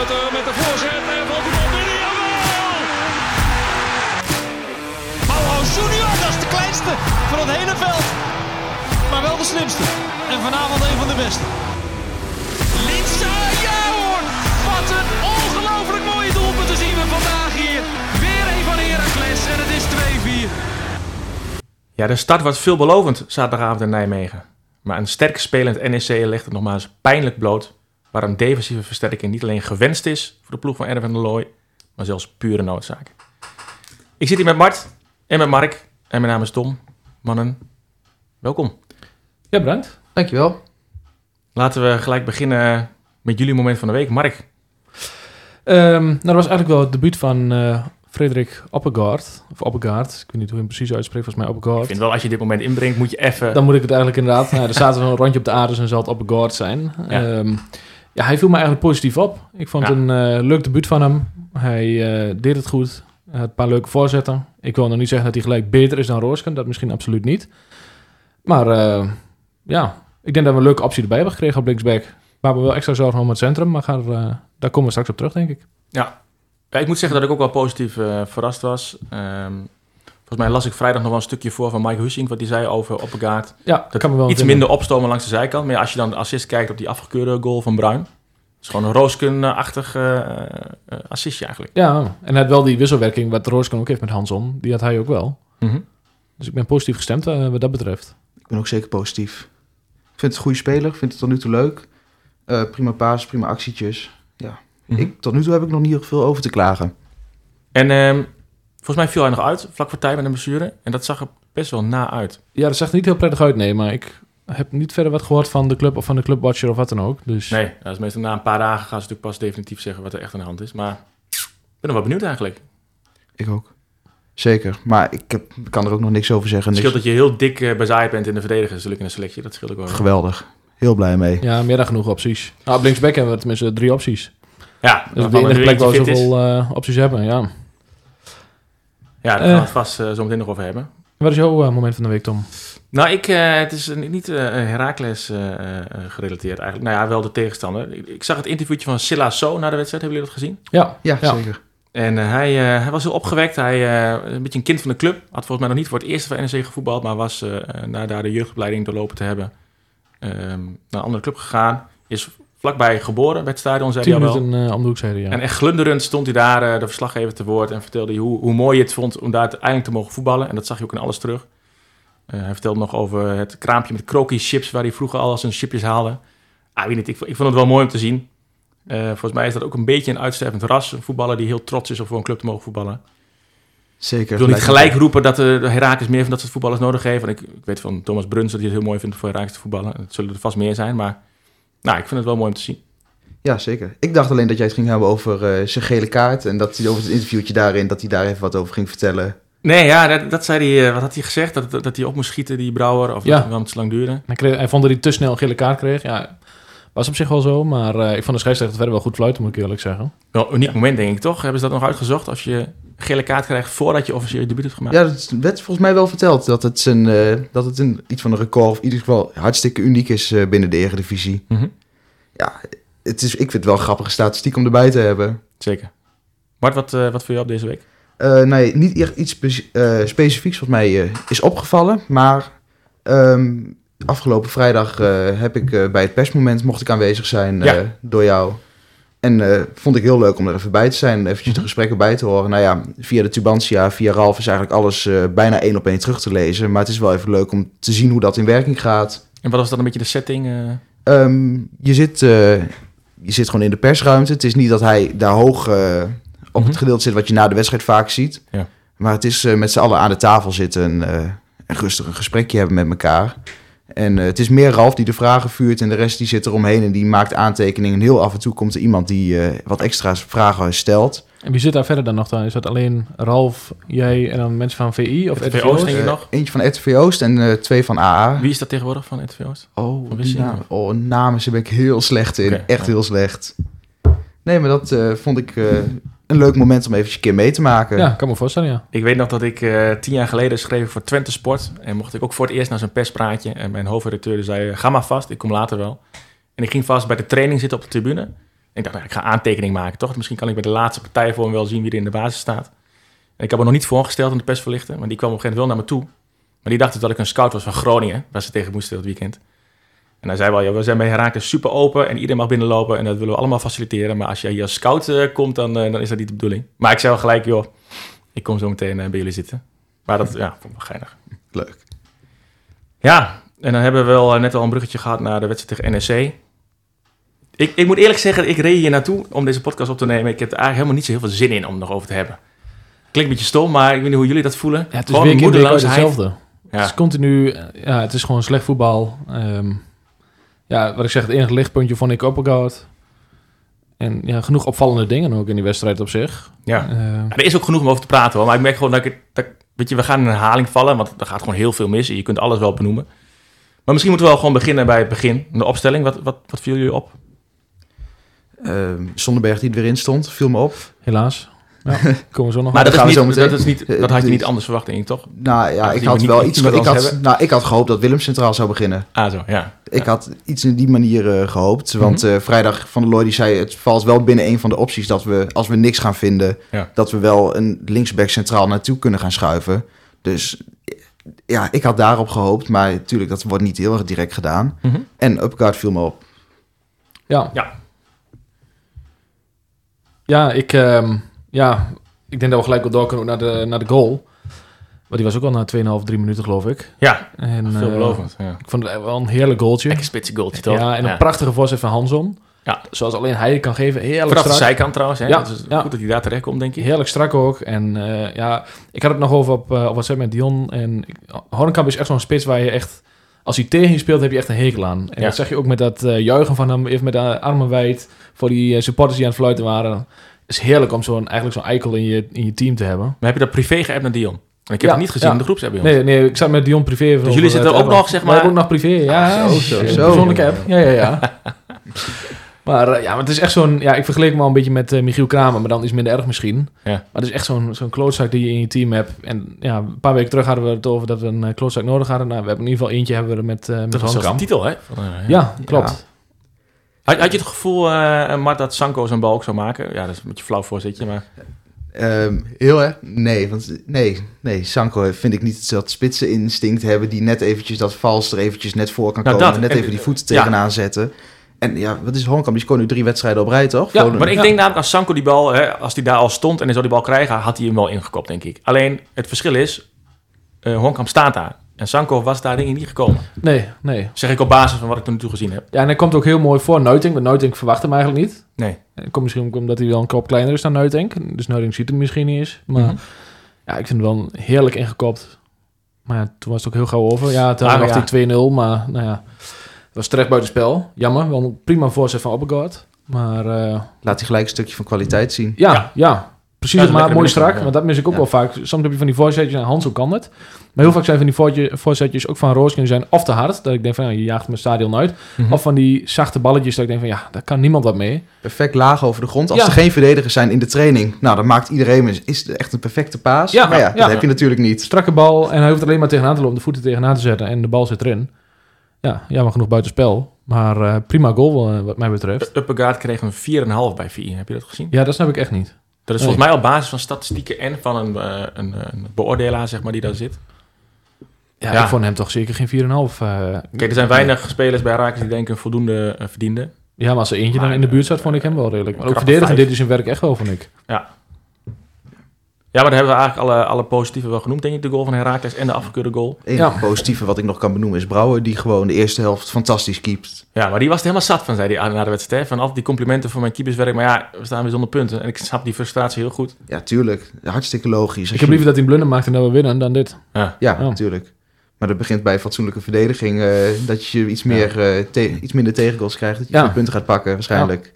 Met de voorzet en valt die bal binnen. Jawel! Junior, dat is de kleinste van het hele veld. Maar wel de slimste. En vanavond een van de beste. Linsa, ja hoor! Wat een ongelooflijk mooie te zien we vandaag hier. Weer een van Heracles en het is 2-4. Ja, de start was veelbelovend zaterdagavond in Nijmegen. Maar een sterk spelend NEC legt het nogmaals pijnlijk bloot... waar een defensieve versterking niet alleen gewenst is voor de ploeg van Erwin van der Looy... maar zelfs pure noodzaak. Ik zit hier met Mart en met Mark en mijn naam is Tom. Mannen, welkom. Ja, bedankt. Dankjewel. Laten we gelijk beginnen met jullie moment van de week. Mark, Ehm, nou, dat was eigenlijk wel het debuut van eh Frederik Oppegaard. Of Oppegaard, ik weet niet hoe je hem precies uitspreekt, volgens mij ik Oppegaard. vind wel als je dit moment inbrengt moet je even... Dan moet ik het eigenlijk inderdaad... nou, er staat er een randje op de aarde, dus dan zal het Oppegaard zijn. Ja. Ja. Ja, hij viel me eigenlijk positief op. Ik vond Ja. een eh, leuk debuut van hem. Hij eh, deed het goed. Hij had een paar leuke voorzetten. Ik wil nog niet zeggen dat hij gelijk beter is dan Roosken. Dat misschien absoluut niet. Maar eh, ja, ik denk dat we een leuke optie erbij hebben gekregen op linksback. We hebben wel extra zorgen om het centrum, maar gaan, daar komen we straks op terug, denk ik. Ja. Ja, ik moet zeggen dat ik ook wel positief verrast was. Ehm, volgens mij las ik vrijdag nog wel een stukje voor van Mike Hussink... wat hij zei over Oppegaard. Ja, dat kan me wel Iets vinden. minder opstomen langs de zijkant. Maar ja, als je dan de assist kijkt op die afgekeurde goal van Bruin... is gewoon een Roosken-achtig eh, eh, assistje eigenlijk. Ja, en hij had wel die wisselwerking wat Rooskan ook heeft met Hanson. Die had hij ook wel. Dus ik ben positief gestemd eh, wat dat betreft. Ik ben ook zeker positief. Ik vind het een goede speler. Ik vind het tot nu toe leuk. Eh, prima paas, prima actietjes. Ja. Mhm. Ik, tot nu toe heb ik nog niet heel veel over te klagen. En ehm, volgens mij viel hij nog uit, vlak voor tijd met een blessure. En dat zag er best wel na uit. Ja, dat zag er niet heel prettig uit, nee. Maar ik heb niet verder wat gehoord van de club of van de clubwatcher of wat dan ook. Dus Nee, dat is meestal na een paar dagen gaan ze natuurlijk pas definitief zeggen wat er echt aan de hand is. Maar ik ben nog wel benieuwd eigenlijk. Ik ook. Zeker. Maar ik heb, kan er ook nog niks over zeggen. Het Niks. scheelt dat je heel dik eh, bezaaid bent in de verdedigers, natuurlijk in de selectie. Dat scheelt ook wel. Geweldig. Heel blij mee. ja, meer dan genoeg opties. Nou, op linksback hebben we tenminste drie opties. Ja, Dus op de er enige plek fit is. zoveel eh, opties hebben, ja. Ja, daar gaan we Eh. het vast eh, zo meteen nog over hebben. Wat is jouw eh, moment van de week, Tom? Nou, ik, eh, het is een- niet uh, Herakles gerelateerd eigenlijk. Nou ja, wel de tegenstander. Ik, ik zag het interviewtje van Silla So na de wedstrijd. Hebben jullie dat gezien? Ja, Ja, Ja. zeker. En hij, eh, hij was heel opgewekt. Hij eh, een beetje een kind van de club. Had volgens mij nog niet voor het eerst voor NEC gevoetbald, maar was eh, na daar de jeugdopleiding doorlopen te hebben ehm, naar een andere club gegaan. Is vlakbij geboren bij het stadion, zei hij al wel. minuten eh, om de hoek, zei hij, ja. En echt glunderend stond hij daar, eh, de verslaggever te woord, en vertelde hij hoe, hoe mooi hij het vond om daar uiteindelijk te mogen voetballen. En dat zag je ook in alles terug. Eh, hij vertelde nog over het kraampje met kroki chips, waar hij vroeger al zijn chipjes haalde. Ah, weet niet, ik, ik vond het wel mooi om te zien. Eh, volgens mij is dat ook een beetje een uitstervend ras. Een voetballer die heel trots is om voor een club te mogen voetballen. Zeker. Ik wil niet gelijk roepen dat de, de Herakles meer van dat soort voetballers nodig heeft. Want ik, ik weet van Thomas Bruns dat hij het heel mooi vindt voor Herakles te voetballen. Het zullen er vast meer zijn, maar nou, ik vind het wel mooi om te zien. Ja, zeker. Ik dacht alleen dat jij het ging hebben over eh, zijn gele kaart. En dat hij over het interviewtje daarin, dat hij daar even wat over ging vertellen. Nee, ja, dat, dat zei hij. eh, Wat had hij gezegd? Dat, dat, dat hij op moest schieten, die Brouwer. Of Ja. dat het zo lang duurde. Hij, kreeg, hij vond dat hij te snel een gele kaart kreeg. Ja, was op zich wel zo. Maar eh, ik vond de scheidsrechter verder wel goed fluiten, moet ik eerlijk zeggen. Wel een uniek moment, denk ik, toch? Hebben ze dat nog uitgezocht? Als je gele kaart krijgt voordat je officieel je debuut hebt gemaakt? Ja, dat werd volgens mij wel verteld. Dat het, een, eh, dat het een, iets van een record, of in ieder geval hartstikke uniek is eh, binnen de Eredivisie. Mhm. Ja, het is, ik vind het wel een grappige statistiek om erbij te hebben. Zeker. Bart, wat, eh, wat voor jou op deze week? Eh, nee, niet echt iets spe- eh, specifieks wat mij eh, is opgevallen. Maar ehm, afgelopen vrijdag eh, heb ik eh, bij het persmoment mocht ik aanwezig zijn eh, door jou. En vond ik heel leuk om er even bij te zijn, eventjes de gesprekken bij te horen. Nou ja, via de Tubantia, via Ralf is eigenlijk alles bijna één op één terug te lezen. Maar het is wel even leuk om te zien hoe dat in werking gaat. En wat was dan een beetje de setting? eh? Ehm, je, zit, je zit gewoon in de persruimte. Het is niet dat hij daar hoog op Mhm. het gedeelte zit wat je na de wedstrijd vaak ziet. Ja. Maar het is met z'n allen aan de tafel zitten en rustig een gesprekje hebben met elkaar. En eh, het is meer Ralf die de vragen vuurt en de rest die zit eromheen en die maakt aantekeningen. En heel af en toe komt er iemand die eh, wat extra vragen stelt. En wie zit daar verder dan nog dan? Is dat alleen Ralf, jij en dan mensen van VI of RTV Oost, Oost? denk ik Eh, nog. Eentje van RTV Oost en eh, twee van AA. Wie is dat tegenwoordig van RTV Oost? Oh, namen. Oh, namen ben ik heel slecht in. Echt ja. heel slecht. Nee, maar dat eh, vond ik eh, een leuk moment om eventjes een keer mee te maken. Ja, kan me voorstellen, ja. Ik weet nog dat ik eh, tien jaar geleden schreef voor Twente Sport. En mocht ik ook voor het eerst naar zijn perspraatje. En mijn hoofdredacteur zei, eh, ga maar vast, ik kom later wel. En ik ging vast bij de training zitten op de tribune. ik dacht, nou, ik ga aantekening maken, toch? Misschien kan ik bij de laatste partij voor hem wel zien wie er in de basis staat. En ik heb me nog niet voorgesteld aan de persverlichter, maar die kwam op een gegeven moment wel naar me toe. Maar die dacht dus dat ik een scout was van Groningen, waar ze tegen moesten dat weekend. En hij zei wel, ja, we zijn bij Herakles super open en iedereen mag binnenlopen en dat willen we allemaal faciliteren. Maar als jij hier als scout eh, komt, dan, eh, dan is dat niet de bedoeling. Maar ik zei wel gelijk, joh, ik kom zo meteen eh, bij jullie zitten. Maar dat ja, vond ik wel geinig. Leuk. Ja, en dan hebben we wel net al een bruggetje gehad naar de wedstrijd tegen NEC. Ik, ik moet eerlijk zeggen, ik reed hier naartoe om deze podcast op te nemen. Ik heb er eigenlijk helemaal niet zo heel veel zin in om het nog over te hebben. Klinkt een beetje stom, maar ik weet niet hoe jullie dat voelen. Ja, het is Gewoon weer moedeloosheid. hetzelfde. Ja. Het is continu, ja, het is gewoon slecht voetbal. Ehm, ja, wat ik zeg, het enige lichtpuntje vond ik Oppergoud. En ja, genoeg opvallende dingen ook in die wedstrijd op zich. Ja. Eh, Ja, er is ook genoeg om over te praten hoor. Maar ik merk gewoon dat ik, dat, weet je, we gaan in een herhaling vallen, want er gaat gewoon heel veel mis. en Je kunt alles wel benoemen. Maar misschien moeten we wel gewoon beginnen bij het begin. De opstelling, wat, wat, wat viel jullie op? Ehm Zonderberg die er weer in stond, viel me op. helaas. Ja, komen we zo nog Maar dat, is gaan niet, dat, is niet, dat had je niet anders verwacht, denk ik, toch? Nou ja, ik had we wel iets. Ik had, nou, ik had gehoopt dat Willem centraal zou beginnen. Ah, zo, ja. Ik had iets in die manier eh, gehoopt. Want Mhm. eh, vrijdag van der Looy die zei... het valt wel binnen een van de opties dat we... als we niks gaan vinden... Ja. dat we wel een linksback centraal naartoe kunnen gaan schuiven. Dus eh, ja, ik had daarop gehoopt. Maar natuurlijk, dat wordt niet heel erg direct gedaan. Mhm. En Upgaard viel me op. Ja. Ja. Ja, ik, ehm, ja, ik denk dat we gelijk wel door kunnen naar de, naar de goal. Maar die was ook al na 2,5, 3 minuten, geloof ik. Ja, En, eh, veelbelovend. Ja. ik vond het wel een heerlijk goaltje. Lekker spitse goaltje, toch? Ja, en een prachtige voorzet van Hanson. Ja. Zoals alleen hij kan geven. Heerlijk Vanaf de strak. zijkant trouwens. Hè? Ja, Dat is ja. goed dat hij daar terecht komt, denk ik. Heerlijk strak ook. En eh, ja, ik had het nog over op, eh, op WhatsApp met Dion. En ik- Hornkamp is echt zo'n spits waar je echt... Als hij tegen je speelt, heb je echt een hekel aan. En Ja. dat zeg je ook met dat eh, juichen van hem. Even met de armen wijd. Voor die supporters die aan het fluiten waren. Is heerlijk om zo'n, eigenlijk zo'n eikel in je, in je team te hebben. Maar heb je dat privé geappt naar Dion? En ik heb Ja, het niet gezien ja. in de groepsapp. Nee, nee, ik zat met Dion privé. Dus jullie zitten ook nog, zeg We maar- hebben ook nog privé, ja. Zo, zo, zo. Ja, ja, ja. maar eh, ja, maar het is echt zo'n... Ja, ik vergeleek hem al een beetje met eh, Michiel Kramer, maar dan is minder erg misschien. Ja. Maar het is echt zo'n zo'n klootzak die je in je team hebt. En ja, een paar weken terug hadden we het over dat we een eh, klootzak nodig hadden. Nou, we hebben in ieder geval eentje hebben we er met, met Dat was de titel, hè? Van, Ja, klopt. Had, had je het gevoel, eh Mart, dat Sanko zijn bal ook zou maken? Ja, dat is een beetje flauw voorzitje, maar... Ehm, heel erg? Nee, want nee, nee, Sanko vind ik niet dat spitse instinct hebben die net eventjes dat vals er eventjes net voor kan Nou, komen. dat. net En- even die voeten ja. tegenaan zetten. En ja, wat is Honkamp? Die scoort nu drie wedstrijden op rij, toch? Ja, maar ik Ja. denk namelijk als Sanko die bal, hè, als hij daar al stond en hij zou die bal krijgen, had hij hem wel ingekopt, denk ik. Alleen het verschil is, eh Honkamp staat daar. En Sanko was daar denk ik niet gekomen. Nee, nee. Zeg ik op basis van wat ik tot nu toe gezien heb. Ja, en hij komt ook heel mooi voor Nuitink. Want Nuitink verwacht hem eigenlijk niet. Nee. Het komt misschien omdat hij wel een kop kleiner is dan Nuitink. Dus Nuitink ziet hem misschien niet eens. Maar Mhm. ja, ik vind het wel heerlijk ingekopt. Maar ja, toen was het ook heel gauw over. Ja, toen Ah, had hij 2-0. Maar nou ja, het was terecht buiten spel. Jammer, wel een prima voorzet van Oppegaard. Maar eh, Laat hij gelijk een stukje van kwaliteit zien. ja, Ja. ja. Precies het maat, lekker mooi strak. ja. Want dat mis ik ook Ja. wel vaak. Soms heb je van die voorzetjes en Hans, hoe kan het? Maar heel vaak zijn van die voorzetjes ook van Rooskin zijn of te hard. Dat ik denk van, ja, je jaagt mijn stadion uit. Mhm. Of van die zachte balletjes dat ik denk van, ja, daar kan niemand wat mee. Perfect laag over de grond. Als Ja. er geen verdedigers zijn in de training, nou, dan maakt iedereen, is het echt een perfecte paas. Ja, maar ja, ja. dat heb je natuurlijk niet. Strakke bal en hij hoeft er alleen maar tegenaan te lopen, de voeten tegenaan te zetten en de bal zit erin. Ja, jammer genoeg buitenspel. Maar eh, prima goal wat mij betreft. Uppegaard kreeg een 4,5 bij 4. Heb je dat gezien? Ja, dat snap ik echt niet. Dat is volgens mij op basis van statistieken en van een, eh, een, een beoordelaar, zeg maar, die daar zit. Ja, Ja. ik vond hem toch zeker geen 4,5. eh Kijk, er zijn weinig spelers bij Raakles die denken voldoende eh, verdiende. ja, maar als er eentje dan in de buurt eh, zat, vond ik hem wel redelijk. Maar ook verdedigend dit is zijn werk echt wel, vond ik. Ja, maar dan hebben we eigenlijk alle, alle positieve wel genoemd, denk ik. De goal van Herakles en de afgekeurde goal. Het enige Ja. positieve wat ik nog kan benoemen is Brouwer, die gewoon de eerste helft fantastisch keept. Ja, maar die was er helemaal zat van, zei hij na de wedstrijd. Van altijd die complimenten voor mijn keeperswerk. Maar ja, we staan weer zonder punten. En ik snap die frustratie heel goed. Ja, tuurlijk. Hartstikke logisch. Ik heb liever dat hij een blunder maakt en dat we winnen dan dit. Ja. Ja, Ja. natuurlijk. Maar dat begint bij fatsoenlijke verdediging. eh, dat je iets, meer, eh, te- iets minder tegengoals krijgt. Dat je Ja. veel punten gaat pakken, waarschijnlijk.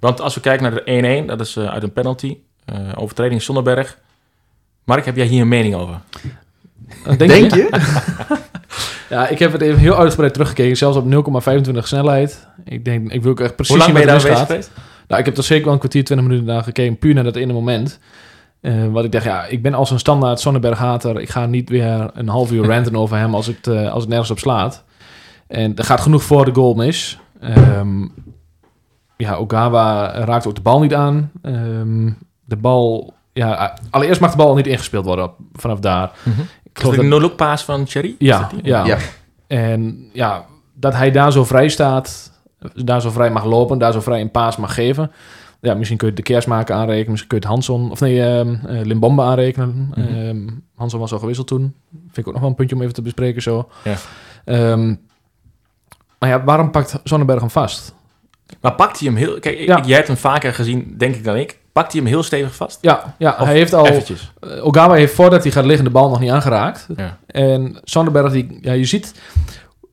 Want als we kijken naar de 1-1, dat is eh, uit een penalty. Eh, overtreding Zonderberg. Mark, heb jij hier een mening over? Denk je? Ja, ik heb het even heel uitgebreid teruggekeken. Zelfs op 0,25 snelheid. Ik denk, ik wil ook echt precies Hoe lang ben zien je wat daar bezig misgaat. geweest? Nou, ik heb er zeker wel een kwartier, 20 minuten naar gekeken. Puur naar dat ene moment. Eh, wat ik dacht, ja, ik ben als een standaard Sonnenberg-hater. Ik ga niet weer een half uur ranten over hem als het, eh, als het nergens op slaat. En er gaat genoeg voor de goal mis. Ehm, ja, Ogawa raakt ook de bal niet aan. Ehm, de bal... Ja, allereerst mag de bal niet ingespeeld worden op- vanaf daar. Mhm. Ik Is geloof dat dat- een no-look paas van Cherry? Ja, ja, Ja. En ja, dat hij daar zo vrij staat, daar zo vrij mag lopen, daar zo vrij een paas mag geven. Ja, misschien kun je de Kersmaker aanrekenen, misschien kun je het Hanson, of nee, eh, Limbombe aanrekenen. Mhm. Ehm, Hanson was al gewisseld toen. Vind ik ook nog wel een puntje om even te bespreken zo. Ja. Ehm, maar ja, waarom pakt Sonnenberg hem vast? Maar pakt hij hem heel... Kijk, ik- Ja. jij hebt hem vaker gezien, denk ik, dan ik. Pakt hij hem heel stevig vast? Ja, ja Of hij heeft al... Eventjes. eh, Ogawa heeft voordat hij gaat liggen de bal nog niet aangeraakt. Ja. En Sonnenberg, die, ja, je ziet...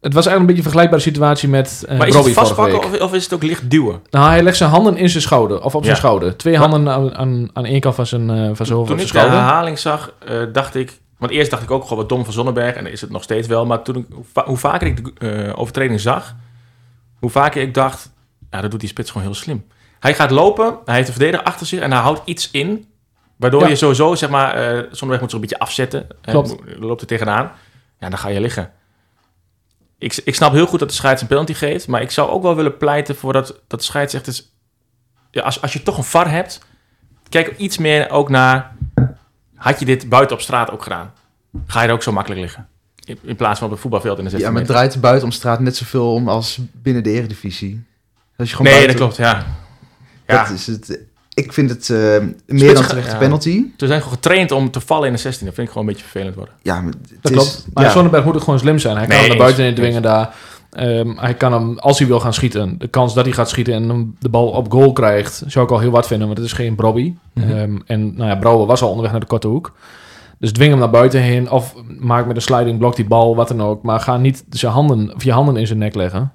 Het was eigenlijk een beetje een vergelijkbare situatie met uh, maar is het vastpakken of, of is het ook licht duwen? Nou, hij legt zijn handen in zijn schouder, of op zijn schouder. Twee Maar- handen aan, aan, aan één kant van zijn, eh, van zijn hoofd Toen ik de herhaling zag, dacht ik... Want eerst dacht ik ook gewoon wat dom van Zonnebjerg. En dat is het nog steeds wel. Maar toen ik, hoe, va- hoe vaker ik de overtreding zag... Hoe vaker ik dacht... Ja, dat doet die spits gewoon heel slim. Hij gaat lopen. Hij heeft de verdediger achter zich. En hij houdt iets in. Waardoor Ja. je sowieso, zeg maar... eh Zonnebjerg moet zich een beetje afzetten. Klopt. loopt er tegenaan. Ja, dan ga je liggen. Ik, ik snap heel goed dat de scheids een penalty geeft. Maar ik zou ook wel willen pleiten voor dat, dat de scheidsrechters... Ja, als, als je toch een VAR hebt... Kijk iets meer ook naar... Had je dit buiten op straat ook gedaan? Ga je er ook zo makkelijk liggen? In, in plaats van op het voetbalveld in de 16 Ja, maar het meter. draait buiten om straat net zoveel om als binnen de eredivisie. Als je gewoon Nee, buiten- dat klopt, ja. Ja, Dat is het. Ik vind het eh, meer dan terecht ja. penalty. ze zijn gewoon getraind om te vallen in de 16. Dat vind ik gewoon een beetje vervelend worden. Ja, maar het Dat is- klopt. Maar ja. Sonnenberg moet ook gewoon slim zijn. Hij kan Nee, hem naar buiten in dwingen daar. Ehm, hij kan hem, als hij wil gaan schieten, de kans dat hij gaat schieten en hem de bal op goal krijgt, zou ik al heel wat vinden, want het is geen Brobby. Mhm. Ehm, en nou ja, Brouwer was al onderweg naar de korte hoek. Dus dwing hem naar buiten heen of maak met een sliding blok die bal, wat dan ook. Maar ga niet zijn handen, of je handen in zijn nek leggen.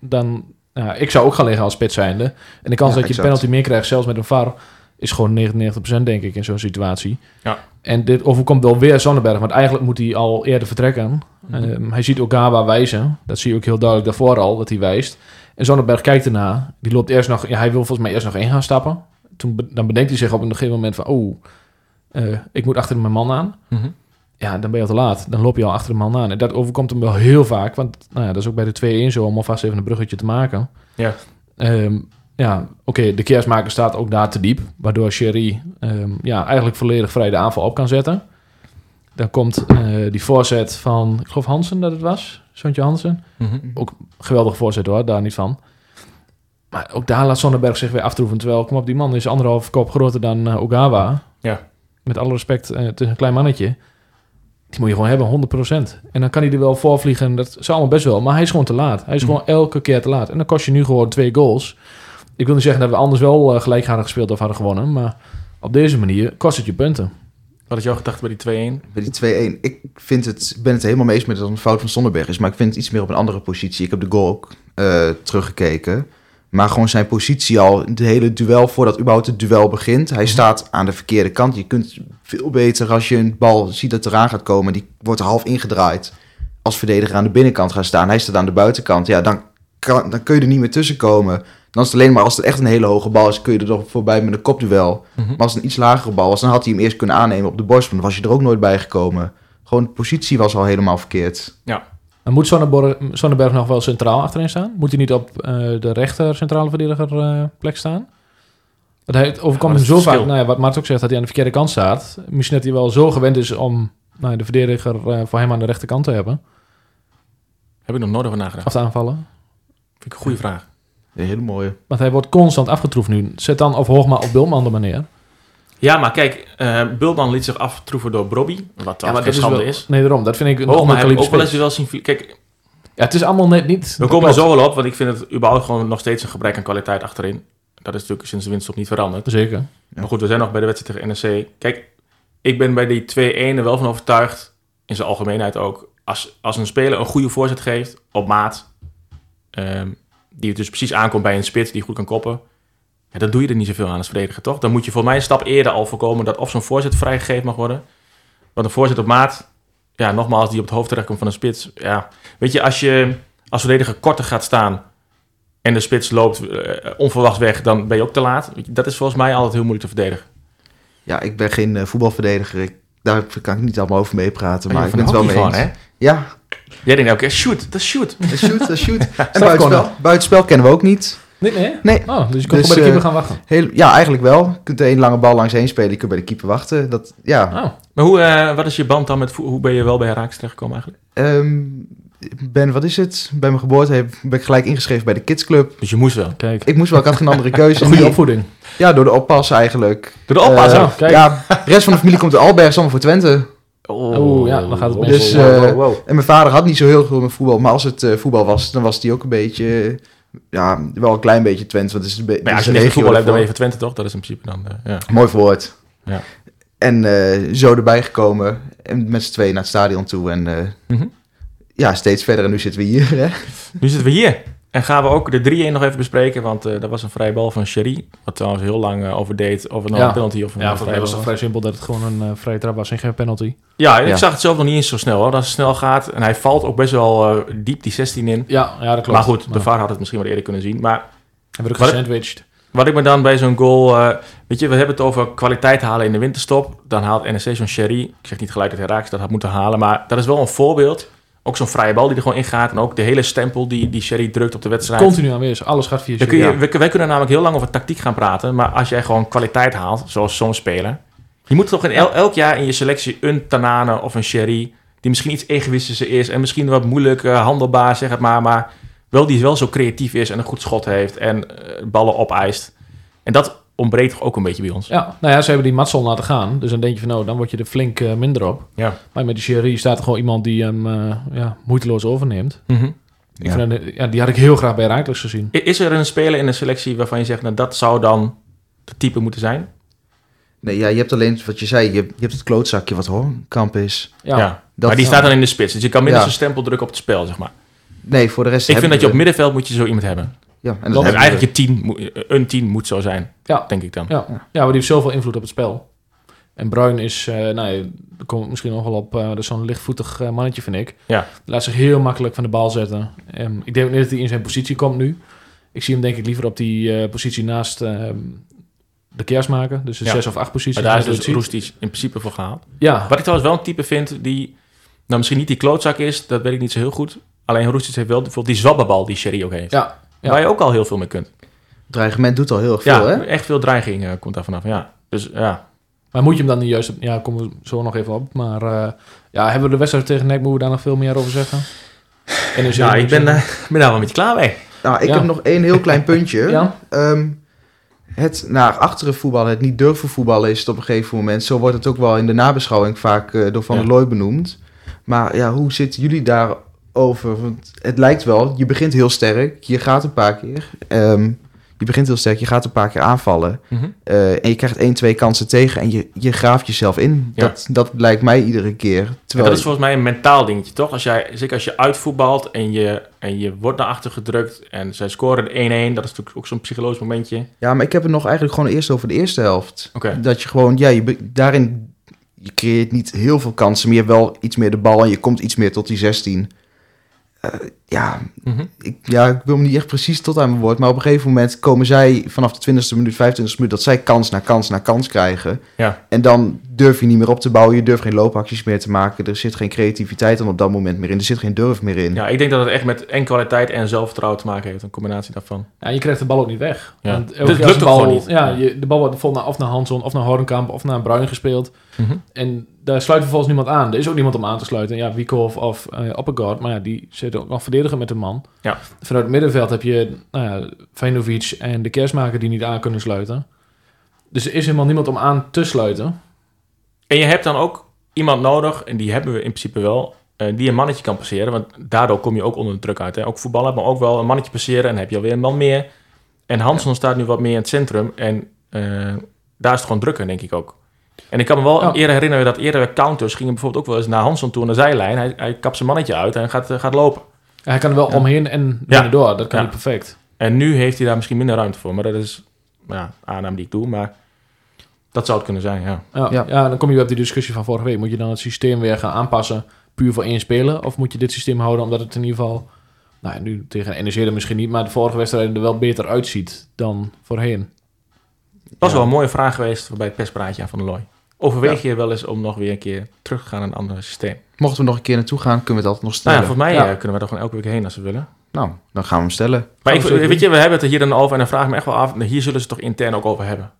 Dan, ja, ik zou ook gaan liggen als spits zijnde. En de kans Ja, dat je exact. penalty meer krijgt, zelfs met een VAR, is gewoon 99% denk ik in zo'n situatie. Ja. En dit overkomt wel weer Sonnenberg, want eigenlijk moet hij al eerder vertrekken. Mhm. Ehm, hij ziet Ogawa wijzen. Dat zie je ook heel duidelijk daarvoor al, dat hij wijst. En Sonnenberg kijkt erna. Die loopt eerst nog... Ja, hij wil volgens mij eerst nog één gaan stappen. Toen, dan bedenkt hij zich op een gegeven moment van... Oh, eh, ik moet achter mijn man aan. Mhm. Ja, dan ben je al te laat. Dan loop je al achter de man aan. En dat overkomt hem wel heel vaak. Want nou ja, dat is ook bij de 2-1 zo, om alvast even een bruggetje te maken. Ja. Ehm, ja, oké, de keersmaker staat ook daar te diep. Waardoor Sherry ehm, ja, eigenlijk volledig vrij de aanval op kan zetten. Dan komt eh, die voorzet van, ik geloof Hansen dat het was. Sontje Hansen. Mhm. Ook geweldige voorzet hoor, daar niet van. Maar ook daar laat Sonnenberg zich weer aftroeven. Terwijl, kom op, die man is anderhalf kop groter dan eh, Ogawa. Ja. Met alle respect, eh, het is een klein mannetje. Die moet je gewoon hebben, 100%. En dan kan hij er wel voor vliegen, dat is allemaal best wel. Maar hij is gewoon te laat. Hij is Mhm. gewoon elke keer te laat. En dan kost je nu gewoon twee goals. Ik wil niet zeggen dat we anders wel eh, gelijk hadden gespeeld of hadden gewonnen. Maar op deze manier kost het je punten. Wat is jouw gedachte bij die 2-1? Bij die 2-1. Ik vind het, ik ben het helemaal mee eens met dat het een fout van Sonnenberg is. Maar ik vind het iets meer op een andere positie. Ik heb de goal ook eh, teruggekeken. Maar gewoon zijn positie al, de hele duel, voordat überhaupt het duel begint. Hij staat aan de verkeerde kant. Je kunt veel beter als je een bal ziet dat eraan gaat komen. Die wordt half ingedraaid. Als verdediger aan de binnenkant gaan staan. Hij staat aan de buitenkant. Ja, dan, kan, dan kun je er niet meer tussen komen. Dan is het alleen maar als het echt een hele hoge bal is, kun je er toch voorbij met een kopduel. Mhm. Maar als het een iets lagere bal was, dan had hij hem eerst kunnen aannemen op de borst. Maar dan was je er ook nooit bij gekomen. Gewoon de positie was al helemaal verkeerd. En moet Sonnenborg, Sonnenberg nog wel centraal achterin staan? Moet hij niet op eh, de rechter centrale verdediger eh, plek staan? Want hij overkomt hem zo vaak, nou ja, wat Mart ook zegt, dat hij aan de verkeerde kant staat. Misschien dat hij wel zo gewend is om nou, ja, de verdediger eh, voor hem aan de rechterkant te hebben. Heb ik nog nooit over nagedacht. Of te aanvallen. Vind ik een goede vraag. Een hele mooie. Want hij wordt constant afgetroefd nu. Zet dan of Hoogma of Bulman de manier. Ja, maar kijk, eh Bulman liet zich aftroeven door Brobby. Wat ja, geen schande wel, is. Nee, daarom. Dat vind ik een heb ik ook wel eens wel zien... Kijk, Ja, het is allemaal net niet... we komen er zo wel op, want ik vind het überhaupt gewoon nog steeds een gebrek aan kwaliteit achterin. Dat is natuurlijk sinds de winststop niet veranderd. Zeker. Maar goed, we zijn nog bij de wedstrijd tegen NEC. Kijk, ik ben bij die 2-1 er wel van overtuigd, in zijn algemeenheid ook, als, als een speler een goede voorzet geeft, op maat, ehm, die dus precies aankomt bij een spits die goed kan koppen, dan doe je er niet zoveel aan als verdediger, toch? Dan moet je voor mij een stap eerder al voorkomen dat of zo'n voorzet vrijgegeven mag worden. Want een voorzet op maat, ja, nogmaals, die op het hoofd terechtkomt van een spits, ja. Weet je, als je als verdediger korter gaat staan en de spits loopt eh, onverwacht weg, dan ben je ook te laat. Dat is volgens mij altijd heel moeilijk te verdedigen. Ja, ik ben geen eh, voetbalverdediger. Ik, daar kan ik niet allemaal over meepraten. Maar, je ik ben het wel mee eens. van, Ja, Jij denkt elke keer, shoot, dat is shoot. dat shoot, dat shoot. en buitenspel, buitenspel kennen we ook niet. Nee, nee? Nee. Oh, dus je kon Dus, gewoon bij de keeper eh, gaan wachten. Heel, ja, eigenlijk wel. Je kunt één lange bal langs heen spelen. Je kunt bij de keeper wachten. Dat, ja. Oh, Maar hoe, eh, wat is je band dan met hoe ben je wel bij Herakles terechtgekomen eigenlijk? Ehm, ben, wat is het? Bij mijn geboorte heb, ben ik gelijk ingeschreven bij de kidsclub. Dus je moest wel. kijk. Ik moest wel, ik had geen andere keuze. Goede Die- opvoeding. Ja, door de oppas eigenlijk. Door de oppas, Eh, oh, kijk. Ja, de rest van de familie komt uit Alberg, allemaal voor Twente. Oh, ja, dan gaat het. Dus, wow, eh, wow, wow. En mijn vader had niet zo heel veel met voetbal. Maar als het eh, voetbal was, dan was hij ook een beetje... ja, wel een klein beetje Twente. Want het is, een be- Maar ja, het als je een voetbal hebt, dan ben je regio van Twente toch? Dat is in principe dan, eh, ja. Mooi verwoord. Ja. En eh, zo erbij gekomen. En met z'n tweeën naar het stadion toe. En eh, Mhm. ja, steeds verder. En nu zitten we hier. Hè? Nu zitten we hier. En gaan we ook de 3-1 nog even bespreken, want eh dat was een vrije bal van Sherry. Wat trouwens heel lang eh, over deed, of het nou Ja. een penalty of een Ja, vrije voor mij was het vrij simpel dat het gewoon een eh, vrije trap was en geen penalty. Ja, en ik Ja. zag het zelf nog niet eens zo snel hoor. Dat het snel gaat. En hij valt ook best wel eh, diep die 16 in. Ja, ja dat klopt. Maar goed, de VAR had het misschien wel eerder kunnen zien. Maar Hebben we ook Wat- gesandwiched. wat ik me dan bij zo'n goal... eh, weet je, we hebben het over kwaliteit halen in de winterstop. Dan haalt NEC zo'n Sherry. Ik zeg niet gelijk dat Herakles dat had moeten halen. Maar dat is wel een voorbeeld. Ook zo'n vrije bal die er gewoon ingaat. En ook de hele stempel die, die Sherry drukt op de wedstrijd. Continu aanwezig. Alles gaat via Dan kun je, Sherry. we- wij kunnen namelijk heel lang over tactiek gaan praten. Maar als jij gewoon kwaliteit haalt, zoals zo'n speler. Je moet toch in el- elk jaar in je selectie een Tanane of een Sherry. Die misschien iets egoïstischer is. En misschien wat moeilijk handelbaar, zeg het maar. Maar wel die wel zo creatief is en een goed schot heeft. En eh, ballen opeist. En dat ontbreekt toch ook een beetje bij ons. Ja, nou ja, ze hebben die Matson laten gaan. Dus dan denk je van, nou, dan word je er flink eh, minder op. Ja. Maar met die Sherry staat er gewoon iemand die hem eh, ja, moeiteloos overneemt. Mhm. Ik Ja. vind ja, die had ik heel graag bij Raakles gezien. Is er een speler in de selectie waarvan je zegt, nou dat zou dan de type moeten zijn? Nee, ja, je hebt alleen wat je zei. Je, je hebt het klootzakje wat Hoornkamp is. Ja, Dat, maar die staat dan in de spits. Dus je kan minder Ja. zijn stempel drukken op het spel, zeg maar. Nee, voor de rest... Ik vind dat je op middenveld moet je zo iemand hebben. Ja, en dat we. eigenlijk je team, moet- een team moet zo zijn, Ja. denk ik dan. Ja. ja, maar die heeft zoveel invloed op het spel. En Bruin is, eh nou, ja, daar kom ik misschien nog wel op, eh dat is zo'n lichtvoetig eh, mannetje, vind ik. Ja. Laat zich heel makkelijk van de bal zetten. Ehm, ik denk ook niet dat hij in zijn positie komt nu. Ik zie hem denk ik liever op die eh, positie naast ehm, de kerstmaker. Dus de Ja. zes of acht positie. Maar daar is dus. Roestic in principe voor gehaald. Ja, Wat ik trouwens wel een type vind die, nou misschien niet die klootzak is, dat weet ik niet zo heel goed. Alleen Roestic heeft wel bijvoorbeeld die zwabberbal die Sherry ook heeft. ja, ja. Waar je ook al heel veel mee kunt. Dreigement doet al heel erg Ja, veel, hè? echt veel dreiging eh, komt daar vanaf. Ja. Dus ja, Maar moet je hem dan niet juist... Ja, komen we zo nog even op. Maar eh, ja, hebben we de wedstrijd tegen NEC, moeten we daar nog veel meer over zeggen? En nou, ik ben, eh, ben daar wel een beetje klaar mee. Nou, ik Ja. heb nog één heel klein puntje. Ja? Ehm, het naar achteren voetballen, het niet durven voetballen is het op een gegeven moment. Zo wordt het ook wel in de nabeschouwing vaak eh, door Van Ja. der Looy benoemd. Maar ja, hoe zitten jullie daarover? Want het lijkt wel, je begint heel sterk, je gaat een paar keer. ehm, je begint heel sterk, je gaat een paar keer aanvallen. Mhm. eh, en je krijgt één, twee kansen tegen en je, je graaft jezelf in. Ja. Dat, dat lijkt mij iedere keer. En Terwijl, dat is volgens mij een mentaal dingetje, toch? Als jij, zeker als je uitvoetbalt en je, en je wordt naar achter gedrukt en zij scoren 1-1, dat is natuurlijk ook zo'n psychologisch momentje. Ja, maar ik heb het nog eigenlijk gewoon eerst over de eerste helft. Dat je gewoon, ja, je, daarin, je creëert niet heel veel kansen, maar je hebt wel iets meer de bal en je komt iets meer tot die 16. Eh, ja, Mhm. ik, ja, ik wil me niet echt precies tot aan mijn woord, maar op een gegeven moment komen zij vanaf de 20e minuut, 25e minuut, dat zij kans na kans na kans krijgen. Ja. En dan durf je niet meer op te bouwen, je durft geen loopacties meer te maken, er zit geen creativiteit dan op dat moment meer in, er zit geen durf meer in. Ja, ik denk dat het echt met en kwaliteit en zelfvertrouwen te maken heeft, een combinatie daarvan. Ja, je krijgt de bal ook niet weg. Ja. Want elke lukt ook bal, gewoon niet. Ja, je, de bal wordt bijvoorbeeld naar, of naar Hanson, of naar Horenkamp, of naar Bruin gespeeld. Mhm. En daar sluit vervolgens niemand aan. Er is ook niemand om aan te sluiten. Ja, Wieko of, of uh, Oppegaard, maar ja, die zit ook nog verdedigen met een man. Ja. Vanuit het middenveld heb je nou ja, Vajnovic en de kerstmaker die niet aan kunnen sluiten. Dus er is helemaal niemand om aan te sluiten. En je hebt dan ook iemand nodig, en die hebben we in principe wel, eh, die een mannetje kan passeren. Want daardoor kom je ook onder de druk uit. Hè? Ook voetballen, maar ook wel een mannetje passeren en dan heb je alweer een man meer. En Hanson staat nu wat meer in het centrum en eh, daar is het gewoon drukker, denk ik ook. En ik kan me wel Ja. eerder herinneren dat eerder counters gingen bijvoorbeeld ook wel eens naar Hanson toe aan de zijlijn. Hij, hij kapt zijn mannetje uit en gaat, eh, gaat lopen. Ja, hij kan er wel omheen en Ja. binnendoor. Dat kan hij perfect. En nu heeft hij daar misschien minder ruimte voor. Maar dat is ja, aanname die ik doe. Maar dat zou het kunnen zijn, ja. Ja, Ja. ja. dan kom je weer op die discussie van vorige week. Moet je dan het systeem weer gaan aanpassen puur voor één speler? Of moet je dit systeem houden omdat het in ieder geval... Nou ja, nu tegen NEC dan misschien niet, maar de vorige wedstrijden er wel beter uitziet dan voorheen. Dat was Ja. wel een mooie vraag geweest bij het perspraatje aan Van der Looy. Overweeg je wel eens om nog weer een keer terug te gaan naar een ander systeem? Mochten we nog een keer naartoe gaan, kunnen we het altijd nog Nou stellen. ja, volgens mij Ja. eh, kunnen we er gewoon elke week heen als we willen. Nou, dan gaan we hem stellen. Maar ik, weet je, we hebben het er hier dan over en dan vraag ik me echt wel af. Hier zullen ze het toch intern ook over hebben.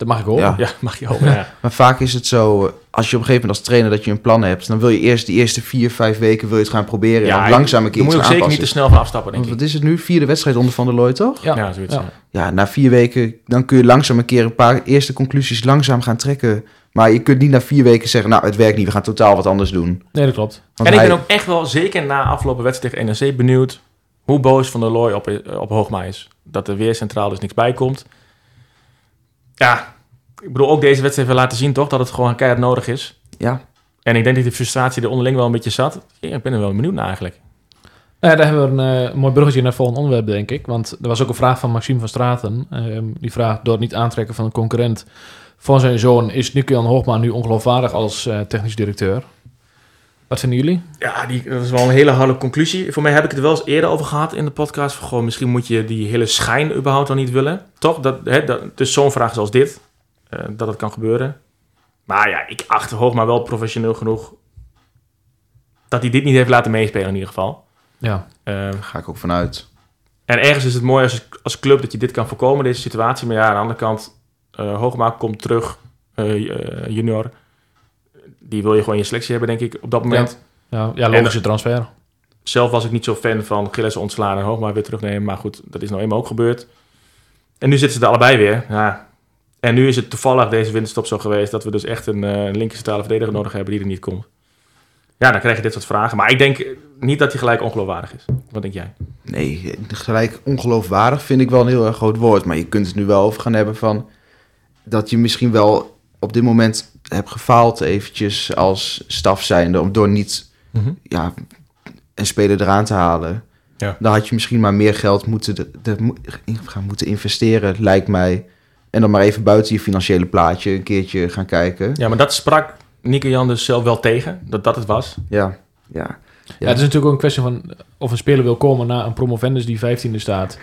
Dat mag ik horen. Ja. Ja, mag je over. Ja. Maar vaak is het zo, als je op een gegeven moment als trainer dat je een plan hebt, dan wil je eerst die eerste vier, vijf weken wil je het gaan proberen. Ja, en dan langzaam een keer Je moet iets ook zeker niet te snel van afstappen, denk Want ik. wat is het nu? Vierde wedstrijd onder Van der Looy, toch? Ja. Ja, zoiets. Ja. na vier weken, dan kun je langzaam een keer een paar eerste conclusies langzaam gaan trekken. Maar je kunt niet na vier weken zeggen, nou, het werkt niet, we gaan totaal wat anders doen. Nee, dat klopt. Want En ik ben ook echt wel, zeker na afgelopen wedstrijd tegen NEC, benieuwd hoe boos Van der Looy op, op Hoogma is. Dat er weer centraal dus niks bij komt. Ja, ik bedoel, ook deze wedstrijd heeft laten zien toch, dat het gewoon keihard nodig is. Ja, En ik denk dat die frustratie er onderling wel een beetje zat. Ik ben er wel benieuwd naar eigenlijk. Nou ja, daar hebben we een eh, mooi bruggetje naar het volgende onderwerp, denk ik. Want er was ook een vraag van Maxime van Straten. Ehm, die vraagt, door het niet aantrekken van een concurrent van zijn zoon... is Nico-Jan Hoogma nu ongeloofwaardig als eh, technisch directeur? Wat vinden jullie? Ja, die, dat is wel een hele harde conclusie. Voor mij heb ik het wel eens eerder over gehad in de podcast. Van, gewoon, misschien moet je die hele schijn überhaupt dan niet willen. Toch? Dat, hè, dat, dus zo'n vraag zoals dit, eh, dat het kan gebeuren. Maar ja, ik acht Hoogma wel professioneel genoeg... dat hij dit niet heeft laten meespelen in ieder geval. Ja, Eh, daar ga ik ook vanuit. en ergens is het mooi als, als club dat je dit kan voorkomen, deze situatie. Maar ja, aan de andere kant, eh Hoogma komt terug, eh, junior. Die wil je gewoon in je selectie hebben, denk ik, op dat moment. ja, ja logische transfer. Zelf was ik niet zo fan van Gilles ontslaan en Hoogma weer terugnemen. Maar goed, dat is nou eenmaal ook gebeurd. En nu zitten ze er allebei weer. Ja. En nu is het toevallig deze winterstop zo geweest... dat we dus echt een uh, linker centrale verdediger nodig hebben die er niet komt. Ja, dan krijg je dit soort vragen. Maar ik denk niet dat hij gelijk ongeloofwaardig is. Wat denk jij? Nee, gelijk ongeloofwaardig vind ik wel een heel erg groot woord. Maar je kunt het nu wel over gaan hebben van... dat je misschien wel op dit moment hebt gefaald eventjes als staf zijnde... om door niet ja, een speler eraan te halen. Ja. Dan had je misschien maar meer geld moeten, de, de, gaan moeten investeren, lijkt mij. En dan maar even buiten je financiële plaatje een keertje gaan kijken. Ja, maar dat sprak Nico Jan dus zelf wel tegen, dat dat het was. Ja, ja. Ja. het is natuurlijk ook een kwestie van of een speler wil komen na een promovendus die 15e staat.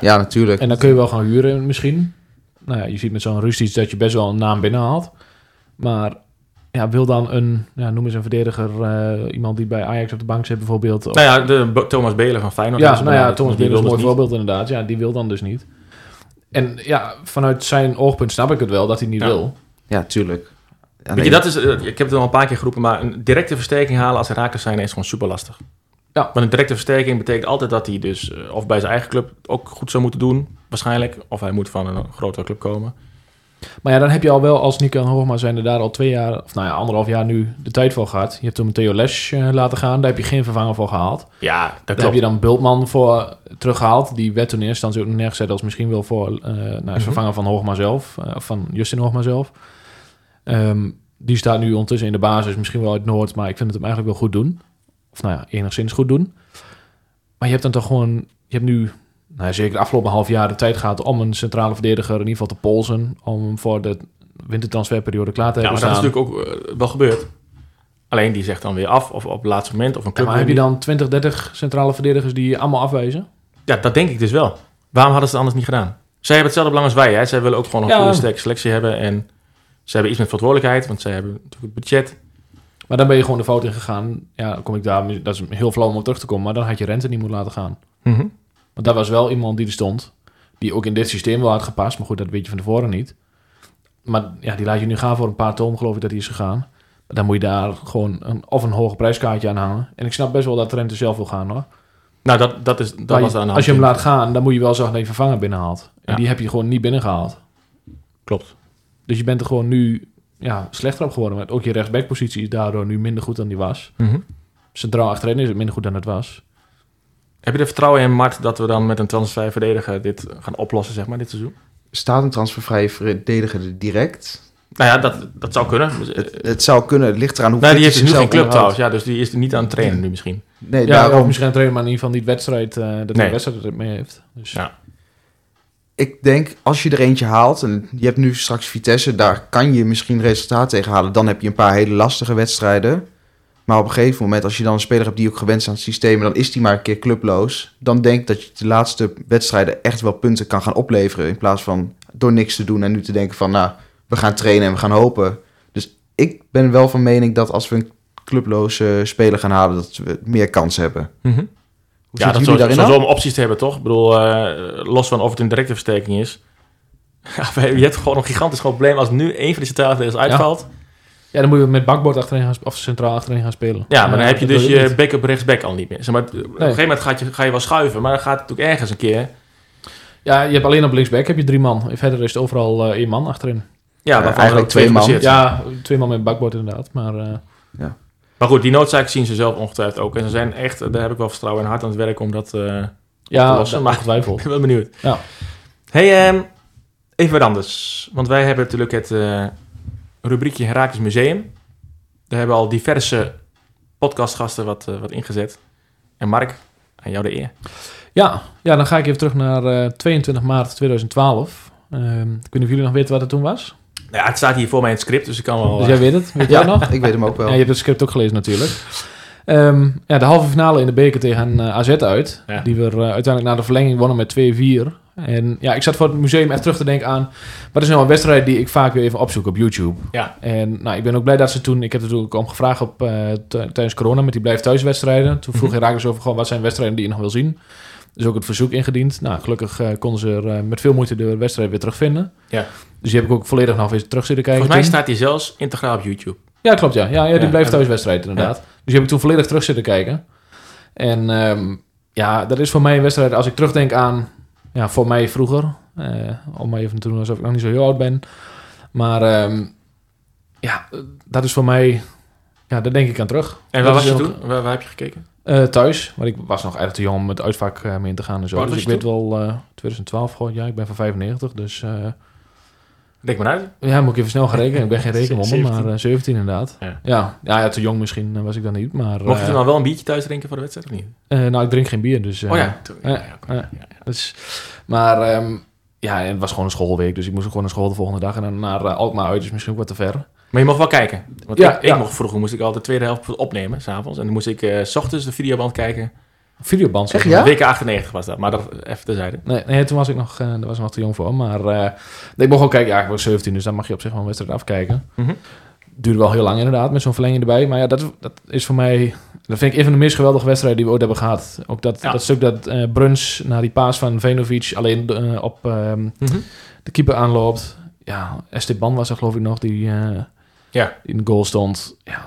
Ja, natuurlijk. En dan kun je wel gaan huren misschien. Nou ja, je ziet met zo'n Rustic dat je best wel een naam binnenhaalt. Maar ja, wil dan een, ja, noem eens een verdediger, uh, iemand die bij Ajax op de bank zit bijvoorbeeld. Of... Nou ja, de Thomas Belen van Feyenoord. Ja, nou ja, Thomas Belen is een mooi dus voorbeeld inderdaad. Ja, die wil dan dus niet. En ja, vanuit zijn oogpunt snap ik het wel dat hij niet ja. wil. Ja, tuurlijk. Ja, Weet je, dat is, uh, ik heb het al een paar keer geroepen, maar een directe versterking halen als Herakles zijn is gewoon super lastig. Ja. Want een directe versterking betekent altijd dat hij dus uh, of bij zijn eigen club ook goed zou moeten doen, waarschijnlijk. Of hij moet van een grotere club komen. Maar ja, dan heb je al wel als Nico Hoogma zijn er daar al twee jaar, of nou ja, anderhalf jaar nu de tijd voor gehad. Je hebt hem Theo Les uh, laten gaan, daar heb je geen vervanger voor gehaald. Ja, dat Daar klopt. heb je dan Bultman voor teruggehaald. Die werd toen in eerste instantie ook neergezet als misschien wel voor uh, nou, als Mhm. vervanger van Hoogma zelf, uh, van Justin Hoogma zelf. Um, die staat nu ondertussen in de basis, misschien wel uit Noord, maar ik vind het hem eigenlijk wel goed doen. Of nou ja, enigszins goed doen. Maar je hebt dan toch gewoon, je hebt nu nou ja, zeker de afgelopen half jaar de tijd gehad om een centrale verdediger in ieder geval te polsen. Om hem voor de wintertransferperiode klaar te ja, hebben staan. dat is natuurlijk ook uh, wel gebeurd. Alleen die zegt dan weer af, of op het laatste moment, of een club. Ja, maar heb je dan 20, 30 centrale verdedigers die allemaal afwijzen? Ja, dat denk ik dus wel. Waarom hadden ze het anders niet gedaan? Zij hebben hetzelfde belang als wij. Hè? Zij willen ook gewoon een Ja. goede sterke selectie hebben. En ze hebben iets met verantwoordelijkheid, want zij hebben natuurlijk het budget. Maar dan ben je gewoon de fout in gegaan. Ja, dan kom ik daar, dat is heel flauw om op terug te komen, maar dan had je Rente niet moeten laten gaan. Mhm. Want dat was wel iemand die er stond, die ook in dit systeem wel had gepast. Maar goed, dat weet je van tevoren niet. Maar ja, die laat je nu gaan voor een paar ton, geloof ik dat hij is gegaan. Maar dan moet je daar gewoon een, of een hoger prijskaartje aan hangen. En ik snap best wel dat Rente zelf wil gaan hoor. Nou, dat, dat, is, dat Maar was aan de hand. als je hem laat gaan, dan moet je wel zorgen dat je vervanger binnenhaalt. En Ja. die heb je gewoon niet binnengehaald. Klopt. Dus je bent er gewoon nu ja, slechter op geworden. Want ook je rechtsbackpositie is daardoor nu minder goed dan die was. Mhm. Centraal achterin is het minder goed dan het was. Heb je er vertrouwen in, Mart, dat we dan met een transfer verdediger dit gaan oplossen, zeg maar, dit seizoen? Staat een transfervrije verdediger er direct? Nou ja, dat, dat zou kunnen. Het, het zou kunnen, het ligt eraan hoe nou, die heeft hij nu geen club trouwens. Ja, dus die is niet aan het trainen nu misschien. Nee, Ja, daarom. of misschien een trainer, maar in ieder geval niet wedstrijd, eh, dat hij Nee. een wedstrijd er mee heeft. Dus, Ja. Ik denk, als je er eentje haalt, en je hebt nu straks Vitesse, daar kan je misschien resultaat tegen halen. Dan heb je een paar hele lastige wedstrijden. Maar op een gegeven moment, als je dan een speler hebt die ook gewend is aan het systeem, dan is die maar een keer clubloos. Dan denk dat je de laatste wedstrijden echt wel punten kan gaan opleveren. In plaats van door niks te doen en nu te denken van, nou, we gaan trainen en we gaan hopen. Dus ik ben wel van mening dat als we een clubloze speler gaan halen, dat we meer kans hebben. Mhm. Hoe Ja, dat daarin dan? om opties te hebben, toch? Ik bedoel, eh, los van of het een directe versterking is. Je hebt gewoon een gigantisch groot probleem als nu één van die centrale verdedigers uitvalt. Ja, dan moet je met bakbord achterin gaan, of centraal achterin gaan spelen. Ja, maar dan heb je dus je back-up rechtsback al niet meer. Zeg maar, op een gegeven moment gaat je, ga je wel schuiven, maar dan gaat het natuurlijk ergens een keer. Ja, je hebt alleen op linksback heb je drie man. Verder is het overal eh, één man achterin. Ja, waarvan eigenlijk twee man. Ja, twee man met bakbord inderdaad. Maar eh, Maar goed, die noodzaak zien ze zelf ongetwijfeld ook. En ze zijn echt, daar heb ik wel vertrouwen in, hard aan het werk om dat... eh, ja, lossen, maar- ongetwijfeld. ik ben wel benieuwd. Ja. Hey, ehm, even wat anders. Want wij hebben natuurlijk het eh, rubriekje Herakles Museum. Daar hebben al diverse podcastgasten wat, eh, wat ingezet. En Mark, aan jou de eer. Ja, ja, dan ga ik even terug naar eh, 22 maart 2012. Ehm, ik weet niet of jullie nog weten wat het toen was. Nou ja, het staat hier voor mij in het script, dus ik kan wel... Dus eh, jij weet het? Weet jij Ja, nog? ik weet hem ook wel. Ja, je hebt het script ook gelezen natuurlijk. Ehm, ja, de halve finale in de beker tegen eh, AZ uit. Ja. Die we eh, uiteindelijk na de verlenging wonnen met 2-4. En ja, ik zat voor het museum echt terug te denken aan... wat is nou een wedstrijd die ik vaak weer even opzoek op YouTube? Ja. En nou, ik ben ook blij dat ze toen... Ik heb er natuurlijk om gevraagd op, eh, tijdens corona met die blijf thuiswedstrijden. Toen vroeg Mhm. Herakles over gewoon wat zijn wedstrijden die je nog wil zien. Dus ook het verzoek ingediend. Nou, gelukkig konden ze er met veel moeite de wedstrijd weer terugvinden. Ja. Dus die heb ik ook volledig nog weer terug zitten kijken. Volgens mij staat hij zelfs integraal op YouTube. Ja, klopt ja. Ja, ja die ja. thuiswedstrijd inderdaad. Dus die heb ik toen volledig terug zitten kijken. En ehm, ja, dat is voor mij een wedstrijd, als ik terugdenk aan, ja, voor mij vroeger. eh, om maar even te doen alsof ik nog niet zo heel oud ben. Maar ehm, ja, dat is voor mij, ja, daar denk ik aan terug. En Dat waar was je toen? Waar, waar heb je gekeken? Eh, thuis, maar ik was nog erg te jong om het uitvak eh, mee in te gaan en zo. Dus ik weet je wel, eh 2012, goh, ja, ik ben van 95, dus... eh, Denk maar uit. ja, moet ik even snel gaan rekenen. Ik ben geen rekenwonder, 17. maar eh, 17 inderdaad. Ja. Ja. Ja, ja, te jong misschien eh, was ik dan niet, maar... Mocht je eh, al wel een biertje thuis drinken voor de wedstrijd of niet? Eh, nou, ik drink geen bier, dus... eh, oh ja. Ja. Dus, maar ehm, ja, en het was gewoon een schoolweek, dus ik moest gewoon naar school de volgende dag. En dan naar eh, Alkmaar uit, is misschien ook wat te ver. Maar je mocht wel kijken. Want Ja, ik, mocht vroeger moest ik al de tweede helft opnemen, s'avonds. En dan moest ik eh, s ochtends de videoband kijken. Videoband. zeg. Ja? WK 98 was dat, maar dat even terzijde. Nee, nee, toen was ik nog, eh, daar was ik nog te jong voor. Maar eh, nee, ik mocht ook kijken, ja, ik was 17, dus dan mag je op zich wel een wedstrijd afkijken. Mhm. Duurde wel heel lang inderdaad, met zo'n verlenging erbij. Maar ja, dat, is- dat is voor mij, dat vind ik een van de meest geweldige wedstrijden die we ooit hebben gehad. Ook dat, Ja. dat stuk dat eh Bruns naar die paas van Venovic alleen op ehm, Mhm. de keeper aanloopt. Ja, Esteban was er geloof ik nog, die, Ja. in de goal stond. Ja,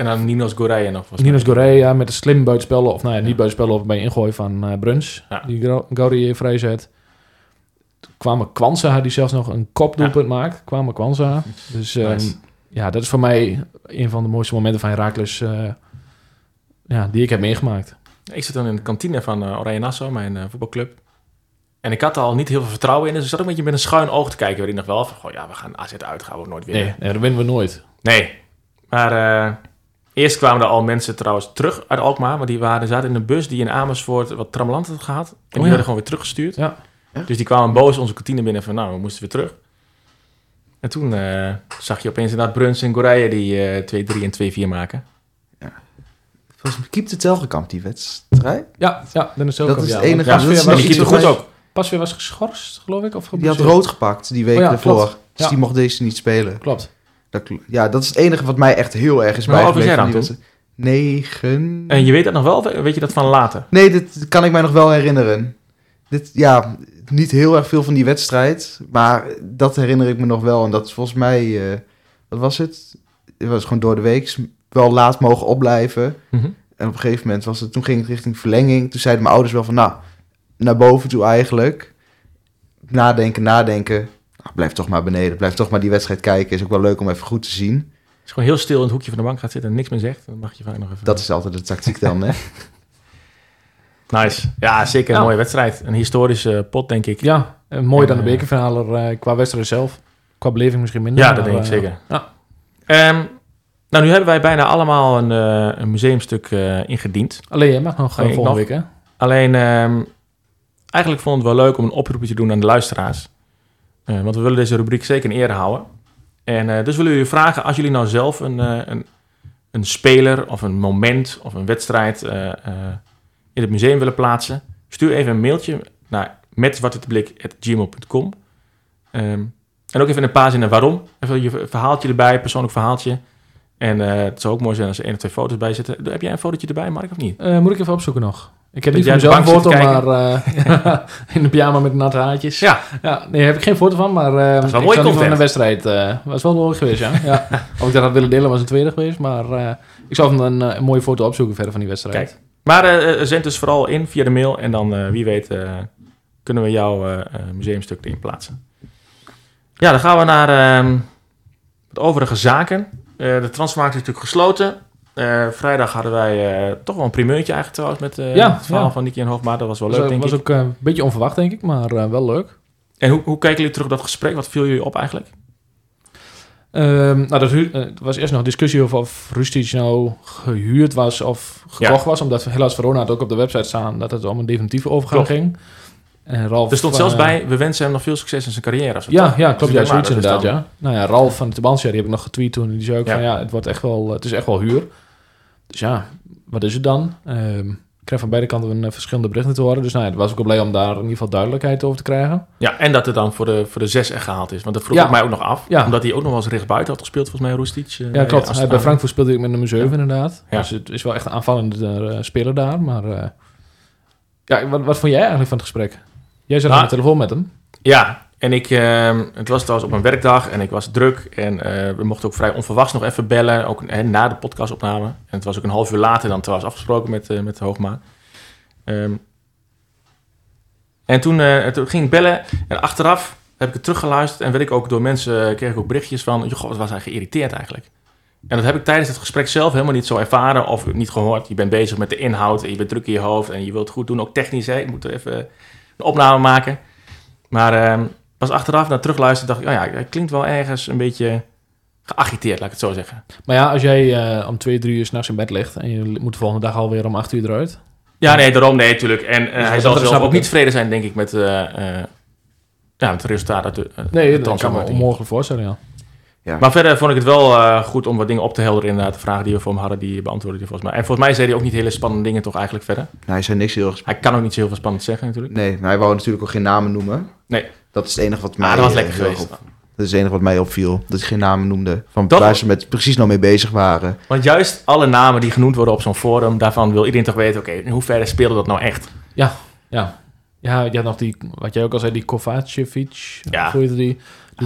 En dan Ninos Goreya nog. Ninos mij. Gorea met een slim buitenspel, of nou ja, niet buitenspel, bij ingooi van eh Bruns. Die Gorea vrijzet. Toen kwamen Kwanza, die zelfs nog een kopdoelpunt maakt. Kwamen Kwanza. Dus ehm, Nice. ja, dat is voor mij een van de mooiste momenten van Herakles eh ja, die ik heb meegemaakt. Ik zit dan in de kantine van eh, Oranje Nassau, mijn voetbalclub. En ik had er al niet heel veel vertrouwen in. Dus ik zat ook een beetje met een schuin oog te kijken. Waarin nog wel van, goh, ja, we gaan AZ uit, gaan we nooit winnen. Nee, nee, dat winnen we nooit. Nee. Maar eerst kwamen er al mensen trouwens terug uit Alkmaar. Maar die waren, zaten in een bus die in Amersfoort wat trammeland had gehad. En die ja. werden gewoon weer teruggestuurd. Ja. Ja. Dus die kwamen boos onze kantine binnen van, nou, we moesten weer terug. En toen eh, zag je opeens inderdaad Bruns en Goreya die eh 2-3 en 2-4 maken. Volgens mij keep de Telgekamp die wedstrijd. Ja, ja, dan is het ook Dat is ja. het enige- Want dat is die goed ook. Pasveer was geschorst, geloof ik? Of Die had rood gepakt die week Oh ja, ervoor. klopt. Dus Ja. die mocht deze niet spelen. Klopt. Dat, ja, dat is het enige wat mij echt heel erg is Maar hoe oud was bijgebleven. jij. Negen. En je weet dat nog wel? Weet je dat van later? Nee, dit kan ik mij nog wel herinneren. Dit, ja, niet heel erg veel van die wedstrijd. Maar dat herinner ik me nog wel. En dat is volgens mij... eh, wat was het? Het was gewoon door de week wel laat mogen opblijven. En op een gegeven moment was het... Toen ging het richting verlenging. Toen zeiden mijn ouders wel van... Nou, naar boven toe eigenlijk. Nadenken, nadenken. Nou, blijf toch maar beneden. Blijf toch maar die wedstrijd kijken. Is ook wel leuk om even goed te zien. Als je gewoon heel stil in het hoekje van de bank gaat zitten en niks meer zegt, dan mag je vaak nog even... Dat is altijd de tactiek dan, hè? Nice. Ja, zeker een Ja. mooie wedstrijd. Een historische pot, denk ik. Ja, en mooi dan de eh, bekerfinale eh, qua wedstrijd zelf. Qua beleving misschien minder. Ja, dat maar, denk ik eh, zeker. Ja. Ehm, nou, nu hebben wij bijna allemaal een, eh, een museumstuk eh, ingediend. Alleen, jij mag nog ik volgende nog? week, hè? Alleen, ehm, eigenlijk vond ik het wel leuk om een oproepje te doen aan de luisteraars. Eh, want we willen deze rubriek zeker in ere houden. En eh, dus willen we jullie vragen, als jullie nou zelf een, eh, een, een speler of een moment of een wedstrijd in het museum willen plaatsen, stuur even een mailtje naar metzwartwiteblik.gmail.com. Ehm en ook even een paar zinnen waarom. Even je verhaaltje erbij, persoonlijk verhaaltje. En het zou ook mooi zijn als er één of twee foto's bij zitten. Heb jij een fotootje erbij, Mark, of niet? Moet ik even opzoeken nog. Ik heb Dat niet van bank foto, maar eh, in de pyjama met natte haartjes. Ja. ja. Nee, heb ik geen foto van, maar uh, is wel ik mooi van de wedstrijd. eh was wel mooi geweest, ja. ja. Of ik dat had willen delen, was een tweede geweest. Maar ik zal even een, een mooie foto opzoeken verder van die wedstrijd. Kijk. Maar zend dus vooral in via de mail. En dan, wie weet, kunnen we jouw museumstuk erin plaatsen. Ja, dan gaan we naar ehm de overige zaken. De transfermarkt is natuurlijk gesloten. Eh, vrijdag hadden wij eh, toch wel een primeurtje eigenlijk trouwens met eh, Ja, het verhaal ja. van Nicky en Hoogma. Dat was wel was leuk, ook- denk was ik. ook een beetje onverwacht, denk ik, maar wel leuk. En hoe, hoe kijken jullie terug op dat gesprek? Wat viel jullie op eigenlijk? Ehm, nou, dat er was eerst nog discussie over of Rustic nou gehuurd was of gekocht was. Omdat helaas Verona had ook op de website staan dat het om een definitieve overgang Klopt. ging. En Ralf, Er stond zelfs eh, bij, we wensen hem nog veel succes in zijn carrière. Ja, ja, klopt. Ja, zoiets inderdaad, ja. Nou ja, Ralf van de Tabansia, die heb ik nog getweet toen. Die zei ook Ja. van ja, het wordt echt wel, het is echt wel huur. Dus ja, wat is het dan? Ehm, ik krijg van beide kanten een, eh, verschillende berichten te horen. Dus nou ja, daar was ook blij om daar in ieder geval duidelijkheid over te krijgen. Ja, en dat het dan voor de, voor de zes echt gehaald is. Want dat vroeg Ja. ik mij ook nog af. Ja. Omdat hij ook nog wel eens rechtsbuiten had gespeeld, volgens mij, Roestic. eh, Ja, klopt. Hij, het bij Frankfurt speelde ik met nummer 7 inderdaad. Ja. Dus het is wel echt een aanvallende speler daar. Maar ja, wat, wat vond jij eigenlijk van het gesprek? Jij zat Nou, aan de telefoon met hem. Ja, en ik, ehm, het was trouwens op een werkdag en ik was druk. En eh, we mochten ook vrij onverwachts nog even bellen, ook na de podcastopname. En het was ook een half uur later dan trouwens afgesproken met, eh met Hoogma. Ehm, en toen, eh, toen ging ik bellen en achteraf heb ik het teruggeluisterd en werd ik ook door mensen, kreeg ik ook berichtjes van, joh, wat was hij geïrriteerd eigenlijk. En dat heb ik tijdens het gesprek zelf helemaal niet zo ervaren of niet gehoord. Je bent bezig met de inhoud en je bent druk in je hoofd en je wilt het goed doen, ook technisch. Hè? Ik moet er even een opname maken. Maar ehm, pas achteraf naar terugluisteren dacht ik, oh ja, hij klinkt wel ergens een beetje geagiteerd, laat ik het zo zeggen. Maar ja, als jij eh, om twee, drie uur s'nachts in bed ligt en je moet de volgende dag alweer om acht uur eruit. Ja, nee, daarom nee, natuurlijk. En eh, Dus hij zal zelf ook niet tevreden zijn, denk ik, met, eh, ja, met het resultaat uit de, Nee, de dat kan me onmogelijk voorstellen, ja. Maar verder vond ik het wel eh, goed om wat dingen op te helderen. Inderdaad, de vragen die we voor hem hadden, die beantwoordde hij volgens mij. En volgens mij zei hij ook niet hele spannende dingen toch eigenlijk verder. Nou, hij zei niks heel. Hij kan ook niet zo heel veel spannend zeggen natuurlijk. Nee, maar hij wou natuurlijk ook geen namen noemen. Nee. Dat is het enige wat mij... Maar dat was eh, lekker geweest. op- Dat is het enige wat mij opviel. Dat hij geen namen noemde. Van Toch? waar ze met precies nou mee bezig waren. Want juist alle namen die genoemd worden op zo'n forum, daarvan wil iedereen toch weten, oké, in hoeverre speelde dat nou echt? Ja. Ja, je had nog die, wat jij ook al zei, die Kovacevic. Ja. Hoe heette die?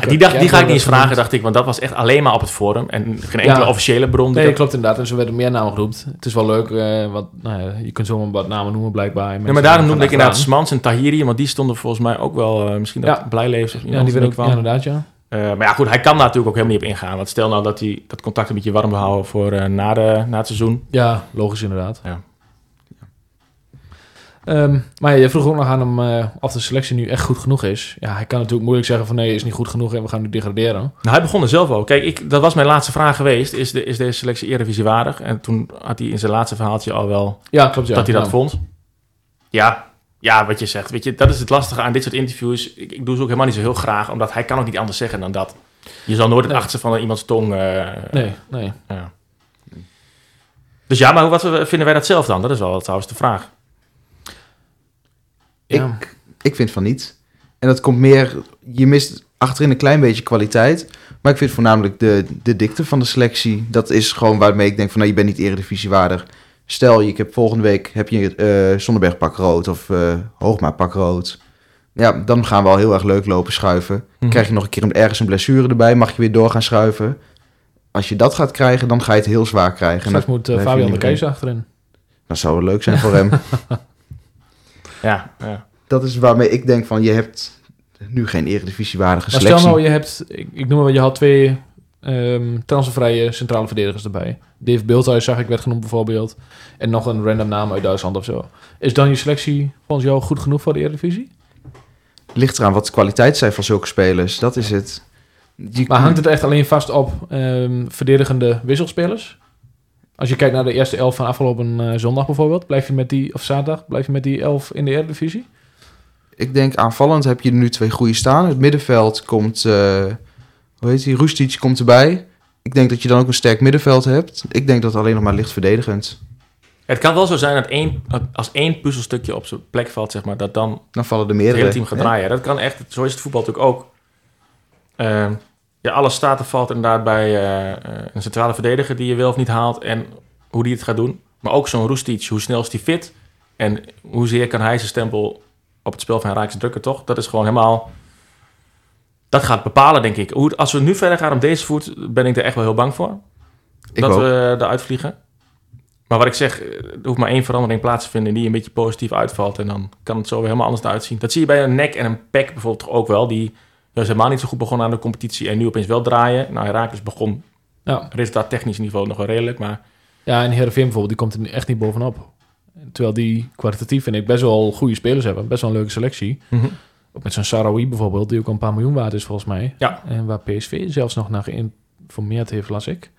Die, dacht, die ga ik niet eens vragen, dacht ik, want dat was echt alleen maar op het forum en geen enkele Ja. officiële bron. Nee, dat- klopt inderdaad. En zo werden meer namen genoemd. Het is wel leuk, eh, want nou ja, je kunt zomaar wat namen noemen blijkbaar. Ja, maar daarom noemde ik inderdaad Smans en Tahiri, want die stonden volgens mij ook wel, eh, misschien dat Ja. Blijleven. Ja, die werden ook, ja, inderdaad, ja. Eh, maar ja, goed, hij kan daar natuurlijk ook helemaal niet op ingaan. Want stel nou dat hij dat contact een beetje warm wil houden voor na, de, na het seizoen. Ja, logisch inderdaad. Ja. Ehm, maar ja, je vroeg ook nog aan hem eh, of de selectie nu echt goed genoeg is. Ja, hij kan natuurlijk moeilijk zeggen van nee, is niet goed genoeg en we gaan nu degraderen. Nou, hij begon er zelf al. Kijk, ik, dat was mijn laatste vraag geweest. Is, de, is deze selectie Eredivisie waardig? En toen had hij in zijn laatste verhaaltje al wel Ja, klopt ja. dat hij dat Ja. vond. Ja, ja, wat je zegt. Weet je, dat is het lastige aan dit soort interviews. Ik, ik doe ze ook helemaal niet zo heel graag, omdat hij kan ook niet anders zeggen dan dat. Je zal nooit het Nee. achterste van iemands tong... eh, Nee, nee. Ja. Dus ja, maar wat vinden wij dat zelf dan? Dat is wel trouwens de vraag. Ja. Ik, ik vind van niet. En dat komt meer... Je mist achterin een klein beetje kwaliteit. Maar ik vind voornamelijk de, de dikte van de selectie. Dat is gewoon waarmee ik denk van... Nou, je bent niet eredivisiewaardig. Stel, je heb volgende week heb je eh Zonneberg pak rood of eh Hoogma pak rood. Ja, dan gaan we al heel erg leuk lopen schuiven. Mhm. Krijg je nog een keer ergens een blessure erbij, mag je weer door gaan schuiven. Als je dat gaat krijgen, dan ga je het heel zwaar krijgen. En Straks dat, moet eh, Fabian de Kees doen. achterin. dat zou wel leuk zijn voor hem. Ja, ja. dat is waarmee ik denk van, je hebt nu geen eredivisiewaardige Maar selectie. stel nou, je hebt, ik, ik noem maar, je had twee ehm transfervrije centrale verdedigers erbij. Dave Beeldhuis zag ik werd genoemd bijvoorbeeld. En nog een random naam uit Duitsland of zo. Is dan je selectie volgens jou goed genoeg voor de Eredivisie? Ligt eraan wat de kwaliteit zijn van zulke spelers. Dat is het. Je- Maar hangt het echt alleen vast op ehm, verdedigende wisselspelers? Als je kijkt naar de eerste elf van afgelopen eh, zondag bijvoorbeeld, blijf je met die, of zaterdag, blijf je met die elf in de Eredivisie? Ik denk aanvallend heb je er nu twee goede staan. Het middenveld komt, eh, hoe heet die, Rustic komt erbij. Ik denk dat je dan ook een sterk middenveld hebt. Ik denk dat het alleen nog maar licht verdedigend. Het kan wel zo zijn dat één, als één puzzelstukje op zijn plek valt, zeg maar, dat dan Dan vallen er het meerdere. hele team gaat draaien. Dat kan echt, zo is het voetbal natuurlijk ook. Ehm, ja, alles staat en valt inderdaad bij eh, eh, een centrale verdediger die je wel of niet haalt en hoe die het gaat doen. Maar ook zo'n Roestic, hoe snel is die fit en hoezeer kan hij zijn stempel op het spel van Rijks drukken, toch? Dat is gewoon helemaal... Dat gaat bepalen, denk ik. Hoe, als we nu verder gaan op deze voet, ben ik er echt wel heel bang voor. Ik dat ook. we eruit vliegen. Maar wat ik zeg, eh, er hoeft maar één verandering plaats te vinden die een beetje positief uitvalt. En dan kan het zo weer helemaal anders uitzien. Dat zie je bij een nek en een pek bijvoorbeeld ook wel. Die juist helemaal niet zo goed begonnen aan de competitie en nu opeens wel draaien. Nou, Herakles begon Ja, resultaat technisch niveau nog wel redelijk. Maar ja en Heerenveen bijvoorbeeld, die komt er nu echt niet bovenop. Terwijl die kwalitatief vind ik best wel goede spelers hebben. Best wel een leuke selectie. Ook met zo'n Sarawi bijvoorbeeld, die ook een paar miljoen waard is volgens mij. Ja. En waar PSV zelfs nog naar geïnformeerd heeft, las ik.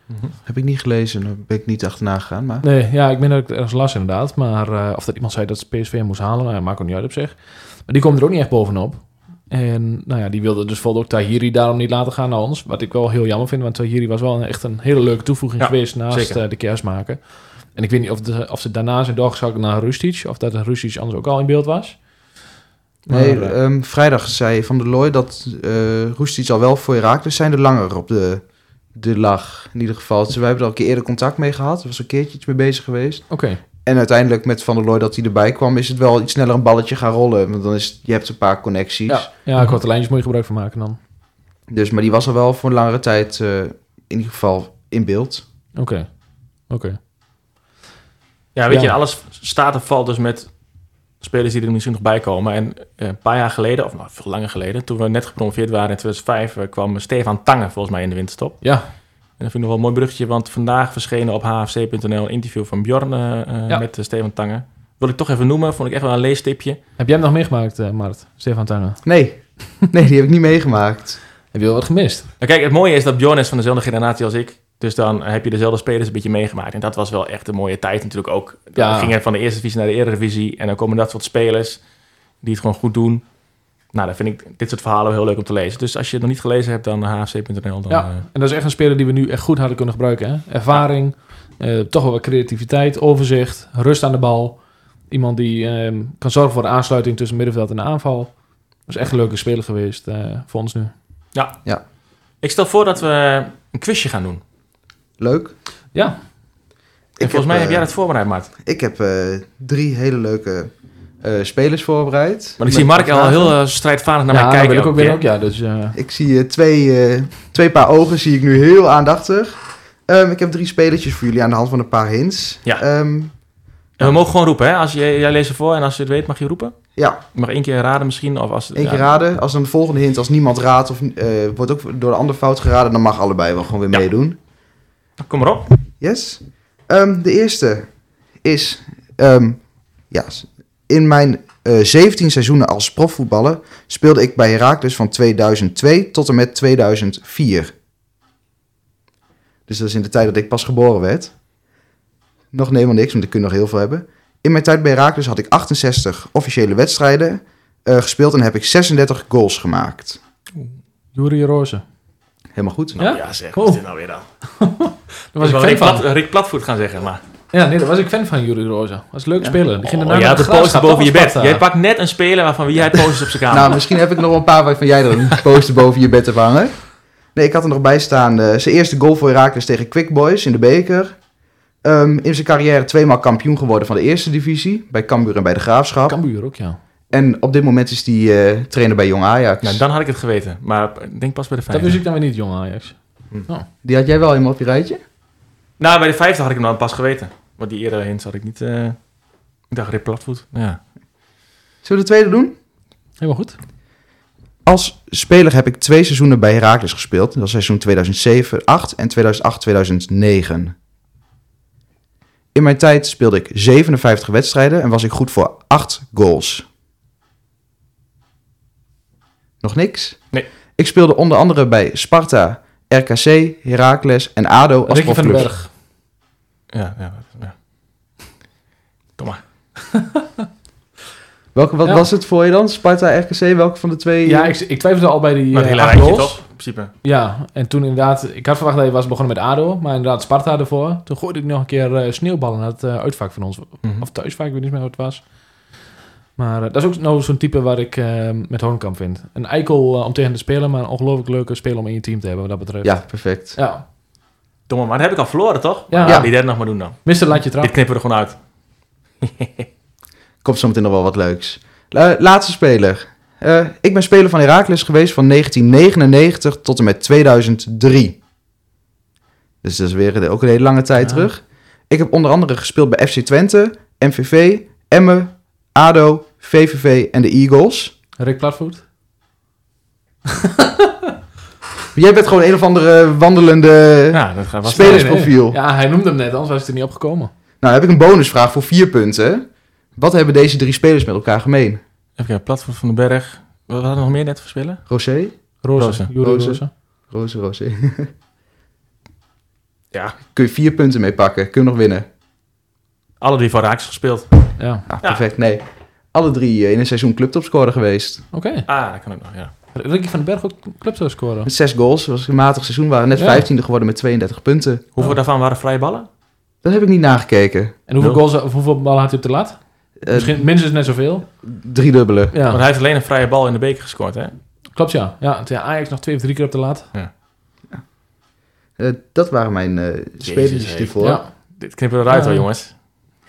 Heb ik niet gelezen, daar ben ik niet achterna gegaan. Maar Nee, ja, ik ben dat ik het ergens las inderdaad. Maar eh, of dat iemand zei dat ze PSV hem moest halen, nou, ja, maakt ook niet uit op zich. Maar die komt er ook niet echt bovenop. En nou ja, die wilde dus bijvoorbeeld ook Tahiri daarom niet laten gaan naar ons. Wat ik wel heel jammer vind, want Tahiri was wel een- echt een hele leuke toevoeging Ja, geweest naast eh, de kerstmaker. En ik weet niet of, de, of ze daarna zijn doorgezakt naar Rustic, of dat Rustic anders ook al in beeld was. nee, Maar, eh, ehm, vrijdag zei Van der Looy dat eh Roestic al wel voor Herakles zijn de langer op de, de lag. In ieder geval. Dus wij hebben er al een keer eerder contact mee gehad. Er was een keertje iets mee bezig geweest. Oké, En uiteindelijk met Van der Looy dat hij erbij kwam, is het wel iets sneller een balletje gaan rollen. Want dan is je hebt een paar connecties. ja, ja korte lijntjes moet je gebruik van maken dan. Dus, maar die was er wel voor een langere tijd eh, in ieder geval in beeld. Oké, oké. ja, weet Ja. je, alles staat en valt dus met spelers die er misschien nog bij komen. En eh, een paar jaar geleden, of nou, veel langer geleden, toen we net gepromoveerd waren in 2005, eh, kwam Stefan Tange volgens mij in de winterstop. Ja, En dat vind ik nog wel een mooi bruggetje, want vandaag verschenen op hfc.nl een interview van Bjorn eh, eh, Ja. met eh, Stefan Tange. Wil ik toch even noemen, vond ik echt wel een leestipje. heb jij hem nog meegemaakt, eh Mart? Stefan Tange? Nee, nee, die heb ik niet meegemaakt. Heb je wel wat gemist? Nou, kijk, het mooie is dat Bjorn is van dezelfde generatie als ik. Dus dan heb je dezelfde spelers een beetje meegemaakt. En dat was wel echt een mooie tijd natuurlijk ook. Dan Ja. ging het van de eerste divisie naar de eredivisie. En dan komen dat soort spelers die het gewoon goed doen. Nou, dan vind ik dit soort verhalen heel leuk om te lezen. Dus als je het nog niet gelezen hebt, dan hfc.nl. Dan, Ja, eh, en dat is echt een speler die we nu echt goed hadden kunnen gebruiken. Hè? Ervaring, eh, toch wel wat creativiteit, overzicht, rust aan de bal. Iemand die ehm, kan zorgen voor de aansluiting tussen middenveld en de aanval. Dat is echt een leuke speler geweest eh, voor ons nu. Ik stel voor dat we een quizje gaan doen. Leuk. Ja, En Ik volgens mij heb jij dat voorbereid, Maart. Ik heb eh, drie hele leuke spelers voorbereid. Maar ik zie Mark al heel eh, strijdvaardig naar ja mij kijken. wil ik ook weer ook, ja. Dus, eh, Ik zie eh, twee, eh, twee paar ogen, zie ik nu heel aandachtig. Ehm, ik heb drie spelertjes voor jullie aan de hand van een paar hints. Ja. Ehm, En we mogen gewoon roepen, hè? Als je, jij leest voor en als je het weet, mag je roepen. ja, mag één keer raden misschien. Of als, één ja. keer raden. Als dan de volgende hint, als niemand raadt of eh, wordt ook door de ander fout geraden, dan mag allebei wel gewoon weer Ja. meedoen. Kom maar op. Yes. Ehm, de eerste is, ehm, ja, in mijn eh 17 seizoenen als profvoetballer speelde ik bij Heracles van 2002 tot en met 2004. Dus dat is in de tijd dat ik pas geboren werd. Nog helemaal niks, want ik kun nog heel veel hebben. In mijn tijd bij Heracles had ik 68 officiële wedstrijden eh, gespeeld en heb ik 36 goals gemaakt. Juri Roze. Helemaal goed. Ja? Ja, zeg. Wat is dit nou weer dan? Daar was Ik Rick. Plat, Rick Platvoet gaan zeggen, maar... Ja, nee, daar was ik fan van Juri. Dat was een leuke speler. Die ging Oh, naar had de poster boven je bed. Jij pakt net een speler waarvan wie jij posters op zijn kamer. Nou, misschien heb ik nog een paar waarvan jij er een poster boven je bed hebt hangen. Nee, ik had er nog bij staan. eh, zijn eerste goal voor Heracles tegen Quick Boys in de beker. Ehm, in zijn carrière tweemaal kampioen geworden van de eerste divisie. Bij Cambuur en bij de Graafschap. Cambuur ook, ja. En op dit moment is hij eh, trainer bij Jong Ajax. Nou, dan had ik het geweten. Maar ik denk pas bij de Dat vijfde. wist ik dan weer niet, jong Ajax. Die had jij wel helemaal op je rijtje? Nou, bij de vijfde had ik hem dan pas geweten. Want die eerdere hints had ik niet... eh, Ik dacht Rick Platvoet. Ja. Zullen we de tweede doen? Helemaal goed. Als speler heb ik twee seizoenen bij Heracles gespeeld. Dat was seizoen 2007-8 en 2008-2009. In mijn tijd speelde ik 57 wedstrijden en was ik goed voor 8 goals. Nog niks? Nee. Ik speelde onder andere bij Sparta, RKC, Heracles en ADO als Ricky van den. Berg. Ja, ja, ja. Kom maar. Welke wat Ja. was het voor je dan? Sparta, RKC, welke van de twee? Ja, ik, ik twijfelde al bij die Maar het eh, hele acht rijtje goals. toch? In principe. Ja, en toen inderdaad... Ik had verwacht dat je was begonnen met ADO, maar inderdaad Sparta ervoor. Toen gooide ik nog een keer eh, sneeuwballen naar het eh, uitvak van ons. Mhm. Of thuisvak, ik weet niet meer wat het was. Maar eh, dat is ook nou zo'n type waar ik eh, met Hornkamp vind. Een eikel eh, om tegen te spelen, maar een ongelooflijk leuke speler om in je team te hebben wat dat betreft. Ja, perfect. Ja. Domme, maar dat heb ik al verloren, toch? Ja. ja. Die derde nog maar doen dan. Mister, laat je trap. Dit knippen we er gewoon uit. Komt zometeen nog wel wat leuks. La- laatste speler. Eh, ik ben speler van Heracles geweest van 1999 tot en met 2003. Dus dat is weer de- ook een hele lange tijd Ja. terug. Ik heb onder andere gespeeld bij FC Twente, MVV, Emmen, ADO, VVV en de Eagles. Rick Platvoet. Jij bent gewoon een of andere wandelende Ja, dat spelersprofiel. Ja, hij noemde hem net, anders was het er niet opgekomen. Nou, dan heb ik een bonusvraag voor vier punten. Wat hebben deze drie spelers met elkaar gemeen? Even kijken, Platform van den Berg. Wat hadden we nog meer net voor spelen? Rosé? Roze. Roze. Roze. Ja. Kun je vier punten mee pakken. Kun je nog winnen. Alle drie voor Raaks gespeeld. Ja, Ah, perfect. Nee. Alle drie eh, in een seizoen clubtopscorer geweest. oké. Ah, dat kan ook nog, ja. Ricky van den Berg ook club zou scoren. Met zes goals. was een matig seizoen. Waren net Ja. vijftiende geworden met 32 punten. Hoeveel Oh. daarvan waren vrije ballen? Dat heb ik niet nagekeken. En hoeveel, goals, of hoeveel ballen had hij op de lat? Eh, Misschien minstens net zoveel. drie dubbele. Ja, Want hij heeft alleen een vrije bal in de beker gescoord, hè? klopt ja. Ja, tegen Ajax nog twee of drie keer op de lat. Eh, dat waren mijn eh spelers hiervoor. Ja. Dit knippen we eruit Ja. hoor, jongens.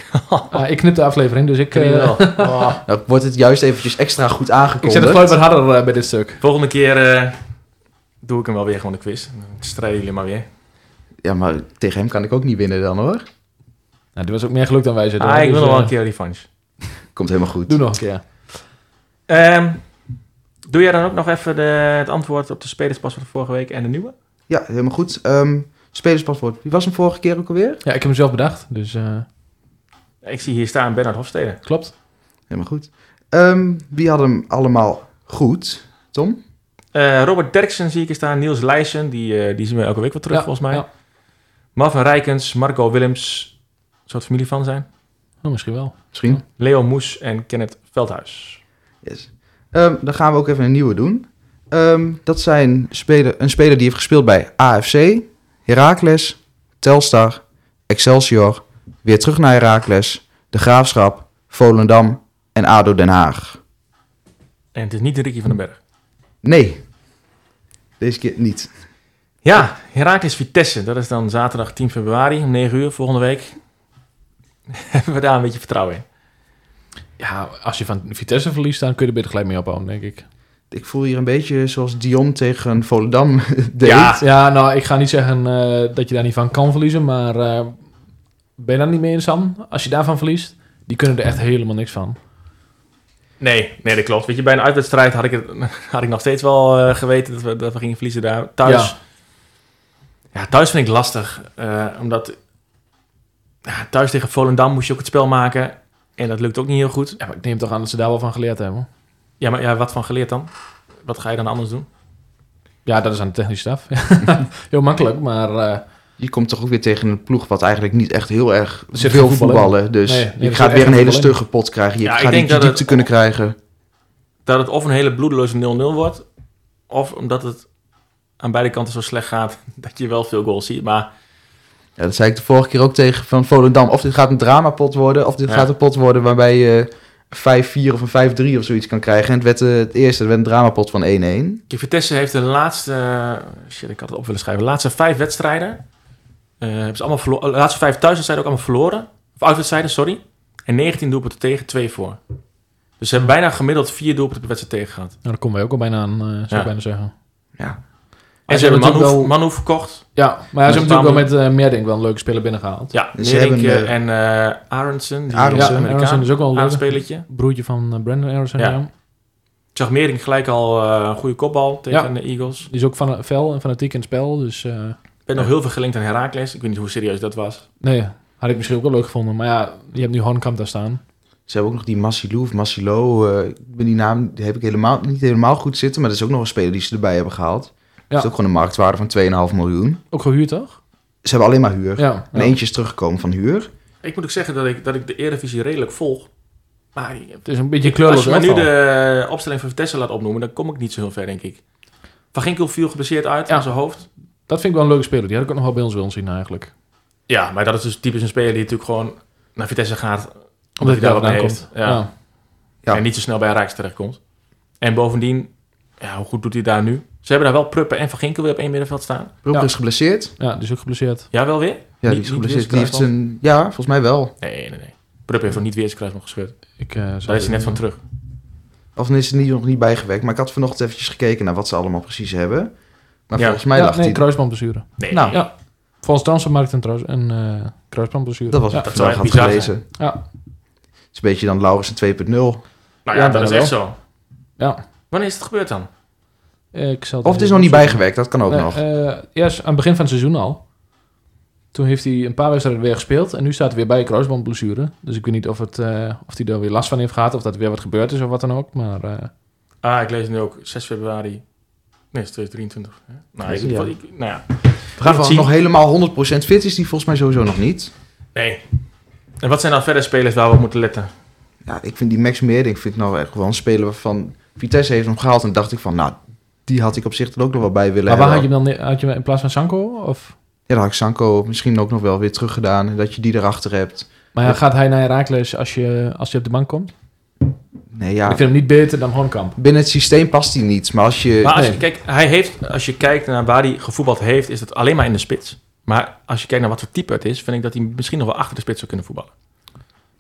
Ah, ik knip de aflevering, dus ik. Oh. Nou, wordt het juist eventjes extra goed ik aangekondigd. zet het geluid wat harder eh, bij dit stuk. Volgende keer eh, doe ik hem wel weer gewoon de quiz. Dan strijden jullie maar weer. Ja, maar tegen hem kan ik ook niet winnen dan hoor. Nou, dit was ook meer geluk dan wij zitten. Ah, ik wil Dus, nog wel een keer revanche. Komt helemaal goed. Doe nog een keer. Ehm, doe jij dan ook nog even de, het antwoord op de spelerspas van de vorige week en de nieuwe? Ja, helemaal goed. Ehm spelerspaspoort. Wie was hem vorige keer ook alweer? Ja, ik heb hem zelf bedacht, dus eh, Ik zie hier staan Bernard Hofstede. klopt. Helemaal goed. Ehm, wie had hem allemaal goed? Tom? Eh, Robert Derksen zie ik hier staan. Niels Leijsen, die, eh, die zien we elke week wel terug Ja, volgens mij. ja. Marvin Rijkens, Marco Willems. Zou het familie van zijn? Oh, misschien wel. Misschien? Leo Moes en Kenneth Veldhuis. Yes. Ehm, dan gaan we ook even een nieuwe doen. Ehm, dat zijn speler, een speler die heeft gespeeld bij AFC, Heracles, Telstar, Excelsior, weer terug naar Heracles, De Graafschap, Volendam en ADO Den Haag. En het is niet Ricky van den Berg. Nee, deze keer niet. Ja, Heracles Vitesse. Dat is dan zaterdag 10 februari om 9 uur volgende week. Hebben we daar een beetje vertrouwen in? Ja, als je van Vitesse verliest, dan kun je er beter gelijk mee ophouden, denk ik. Ik voel hier een beetje zoals Dion tegen Volendam deed. Ja. Ja, nou, ik ga niet zeggen eh, dat je daar niet van kan verliezen, maar eh, ben je daar niet mee in, Sam? Als je daarvan verliest, die kunnen er echt helemaal niks van. Nee, nee, dat klopt. Weet je, bij een uitwedstrijd had ik, het, had ik nog steeds wel eh, geweten dat we, dat we gingen verliezen daar. Thuis, ja. thuis vind ik lastig. eh, omdat ja, thuis tegen Volendam moest je ook het spel maken. En dat lukt ook niet heel goed. Ja, maar ik neem toch aan dat ze daar wel van geleerd hebben. Ja, maar ja, wat van geleerd dan? Wat ga je dan anders doen? Ja, dat is aan de technische staf. Heel makkelijk, maar eh, Je komt toch ook weer tegen een ploeg wat eigenlijk niet echt heel erg Er zit veel voetballen. Dus Nee, nee, je gaat weer een hele stugge pot krijgen. Je Ja, gaat niet dat diepte het- kunnen krijgen. Dat het of een hele bloedeloze 0-0 wordt. Of omdat het aan beide kanten zo slecht gaat dat je wel veel goals ziet. Maar Ja, dat zei ik de vorige keer ook tegen van Volendam. Of dit gaat een dramapot worden, of dit Ja. gaat een pot worden waarbij je 5-4 of een 5-3 of zoiets kan krijgen. En het, werd, eh, het eerste het werd een dramapot van 1-1. Kijk, Vitesse heeft de laatste... shit, ik had het op willen schrijven. De laatste vijf wedstrijden... eh, hebben ze allemaal verloren. De laatste vijf thuiswedstrijden ook allemaal verloren. Of uitwedstrijden, sorry. En 19 doelpunten tegen, 2 voor. Dus ze hebben bijna gemiddeld vier doelpunten per wedstrijd tegen gehad. nou, daar komen wij ook al bijna aan, eh, zou Ja. ik bijna zeggen. Ja. En ze hebben Manu verkocht. Ja, maar ja, ze hebben natuurlijk wel met uh, Merdink wel een leuke speler binnengehaald. Ja, hebben, en eh Aronson. Die Aronson. Ja, Aronson is ook wel een leuke. aanspelertje. Broertje van Brandon Anderson. Ja. Ja. Ik zag Mering gelijk al een goede kopbal tegen Ja. de Eagles. Die is ook van fel en fanatiek in het spel. Dus eh, ben nog heel veel gelinkt aan Heracles. Ik weet niet hoe serieus dat was. nee, had ik misschien ook wel leuk gevonden. Maar ja, je hebt nu Hornkamp daar staan. Ze hebben ook nog die Massilou of Massilo. eh, ik ben die naam die heb ik helemaal, niet helemaal goed zitten. Maar dat is ook nog een speler die ze erbij hebben gehaald. Dat is ook gewoon een marktwaarde van 2,5 miljoen. Ook gehuurd, toch? Ze hebben alleen maar huur. Ja. En eentje is teruggekomen van huur. Ik moet ook zeggen dat ik, dat ik de Eredivisie redelijk volg. Maar Het is een beetje als kleurloos je me nu de opstelling van Vitesse laat opnoemen, dan kom ik niet zo heel ver, denk ik. Van Ginkel viel geblesseerd uit Ja. aan zijn hoofd. Dat vind ik wel een leuke speler. Die had ik ook nog wel bij ons willen zien eigenlijk. Ja, maar dat is dus typisch een speler die natuurlijk gewoon naar Vitesse gaat. Omdat hij daar wat mee komt. heeft. Ja. Ja. Ja. En niet zo snel bij Rijks terechtkomt. En bovendien, ja, hoe goed doet hij daar nu? Ze hebben daar wel Pruppen en Van Ginkel weer op één middenveld staan. Pruppen Ja. is geblesseerd. Ja, die is ook geblesseerd. Ja, wel weer? Ja, die is geblesseerd. Die heeft een... Ja, volgens mij wel. Nee, nee, nee. Pruppen heeft nog niet weer zijn kruisband gescheurd. Ik, eh, Daar is hij net van terug. Of is het niet, nog niet bijgewerkt. Maar ik had vanochtend eventjes gekeken naar wat ze allemaal precies hebben. Maar Ja. volgens mij Ja, lag nee, die... kruisbandblessure. Nee, Nou, Ja. Volgens een, trous- een eh kruisbandblessure. Dat was ja. wat ik dat had bizar gelezen. Ja. Het is een beetje dan Laurensen 2.0. Nou ja, Ja, dat is echt zo. Ja. Wanneer is het gebeurd dan? Ik zal Of het is nog niet bijgewerkt, dat kan ook Nee, nog. eh, eerst aan het begin van het seizoen al. Toen heeft hij een paar wedstrijden weer gespeeld. En nu staat hij weer bij een kruisbandblessure. Dus ik weet niet of, het, eh, of hij er weer last van heeft gehad. Of dat er weer wat gebeurd is of wat dan ook. Maar eh, Ah, ik lees nu ook 6 februari. Nee, het is 2023. hè? Nou, ik, Ja. ik- nou ja. We gaan zien. nog helemaal 100% fit is die volgens mij sowieso nog niet. Nee. En wat zijn dan verder spelers waar we op moeten letten? Ja, ik vind die Max Meerding vind ik nou echt wel een speler waarvan Vitesse heeft hem gehaald. En dacht ik van, nou, die had ik op zich er ook nog wel bij willen maar waar had je hem dan had je hem in plaats van Sanko? Of? Ja, dan had ik Sanko misschien ook nog wel weer teruggedaan. en Dat je die erachter hebt. Maar ja, gaat hij naar Herakles als je, als je op de bank komt? Nee, ja, Ik vind hem niet beter dan Hornkamp. binnen het systeem past hij niet. Maar als je... Maar als je, nee. kijk, hij heeft, als je kijkt naar waar hij gevoetbald heeft, is het alleen maar in de spits. Maar als je kijkt naar wat voor type het is, vind ik dat hij misschien nog wel achter de spits zou kunnen voetballen.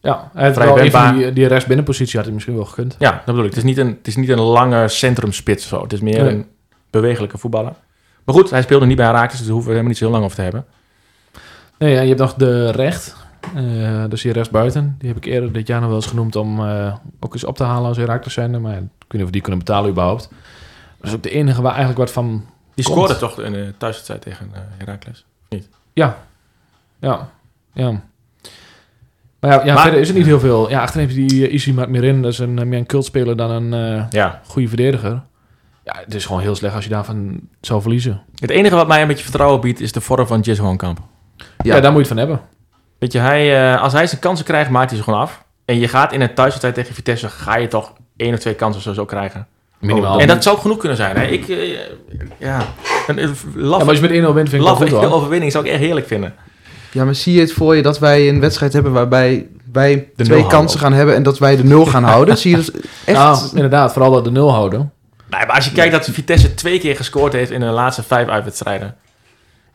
Ja, hij Vrij wel die, die rechtsbinnenpositie had hij misschien wel gekund. Ja, dat bedoel ik. Het is niet een, het is niet een lange centrumspits. Zo. Het is meer Nee. een bewegelijke voetballer. Maar goed, hij speelde niet bij Herakles, dus daar hoeven we helemaal niet zo heel lang over te hebben. Nee, ja, je hebt nog de recht. Eh dus hier rechtsbuiten. Die heb ik eerder dit jaar nog wel eens genoemd om eh, ook eens op te halen als Herakles zijn. Maar ik weet niet of we die kunnen betalen überhaupt. Dat is ook de enige waar eigenlijk wat van... Die Komt. scoorde toch in de thuiswedstrijd tegen eh Herakles. Ja, ja, ja. Maar ja, ja Maar- verder is het niet heel veel. Ja, achterin heb je die uh, Isi Mirin. Dat is een, meer een cultspeler dan een Ja. goede verdediger. Ja, het is gewoon heel slecht als je daarvan zou verliezen. Het enige wat mij een beetje vertrouwen biedt, is de vorm van Jis Hoonkamp. Ja, Ja. daar moet je het van hebben. Weet je, hij, eh, als hij zijn kansen krijgt, maakt hij ze gewoon af. En je gaat in een thuiswedstrijd tegen Vitesse, ga je toch één of twee kansen zo, zo krijgen. Minimaal. en dat zou ook genoeg kunnen zijn. Hè? Ik, eh, ja, een, een laf, ja, maar als je met 1-0 wint, vind ik laf goed overwinning zou ik echt heerlijk vinden. Ja, maar zie je het voor je dat wij een wedstrijd hebben waarbij wij De twee kansen houden. gaan hebben en dat wij de nul gaan houden? Zie je dat echt? Nou, inderdaad, vooral dat de nul houden. Nee, maar als je kijkt dat Vitesse twee keer gescoord heeft in de laatste vijf uitwedstrijden.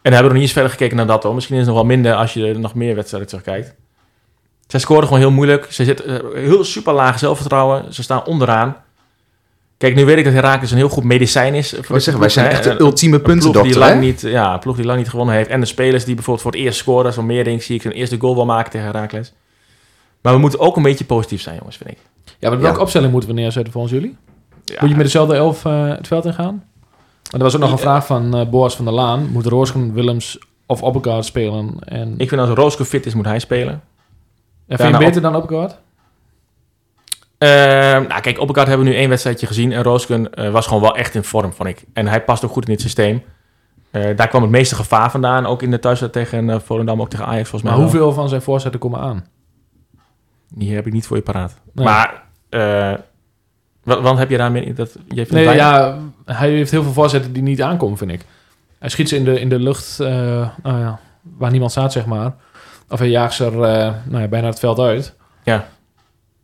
En hebben we nog niet eens verder gekeken naar dat hoor. Misschien is het nog wel minder als je er nog meer wedstrijden terugkijkt. Zij scoren gewoon heel moeilijk. Ze zitten eh, heel super laag zelfvertrouwen. Ze staan onderaan. Kijk, nu weet ik dat Herakles een heel goed medicijn is. Wou zeggen, wij zijn echt de Een- ultieme ploeg die puntendokter, lang hè? niet, ja, een ploeg die lang niet gewonnen heeft. En de spelers die bijvoorbeeld voor het eerst scoren. Zo'n meer zie ik zijn eerste goal wel maken tegen Herakles. Maar we moeten ook een beetje positief zijn, jongens, vind ik. Ja, maar welke Ja. opstelling moeten we neerzetten volgens jullie? Ja. Moet je met dezelfde elf eh, het veld ingaan? Er was ook nog een Ja. vraag van eh Boas van der Laan. Moet Roosgen, Willems of Oppegaard spelen? En, Ik vind als Rooske fit is, moet hij spelen. en vind je beter dan Oppegaard? Ehm, nou, kijk, Oppegaard hebben we nu één wedstrijdje gezien. En Roosken eh, was gewoon wel echt in vorm, vond ik. En hij past ook goed in dit systeem. Eh, daar kwam het meeste gevaar vandaan. Ook in de thuiswedstrijd tegen uh, Volendam, ook tegen Ajax volgens mij Maar wel. hoeveel van zijn voorzetten komen aan? Die heb ik niet voor je paraat. Nee. Maar, eh, wa- want heb je daarmee... Dat, je vindt Nee, ja, hij heeft heel veel voorzetten die niet aankomen, vind ik. Hij schiet ze in de, in de lucht, eh, nou ja, waar niemand staat, zeg maar. Of hij jaagt ze er eh, nou ja, bijna het veld uit. Ja.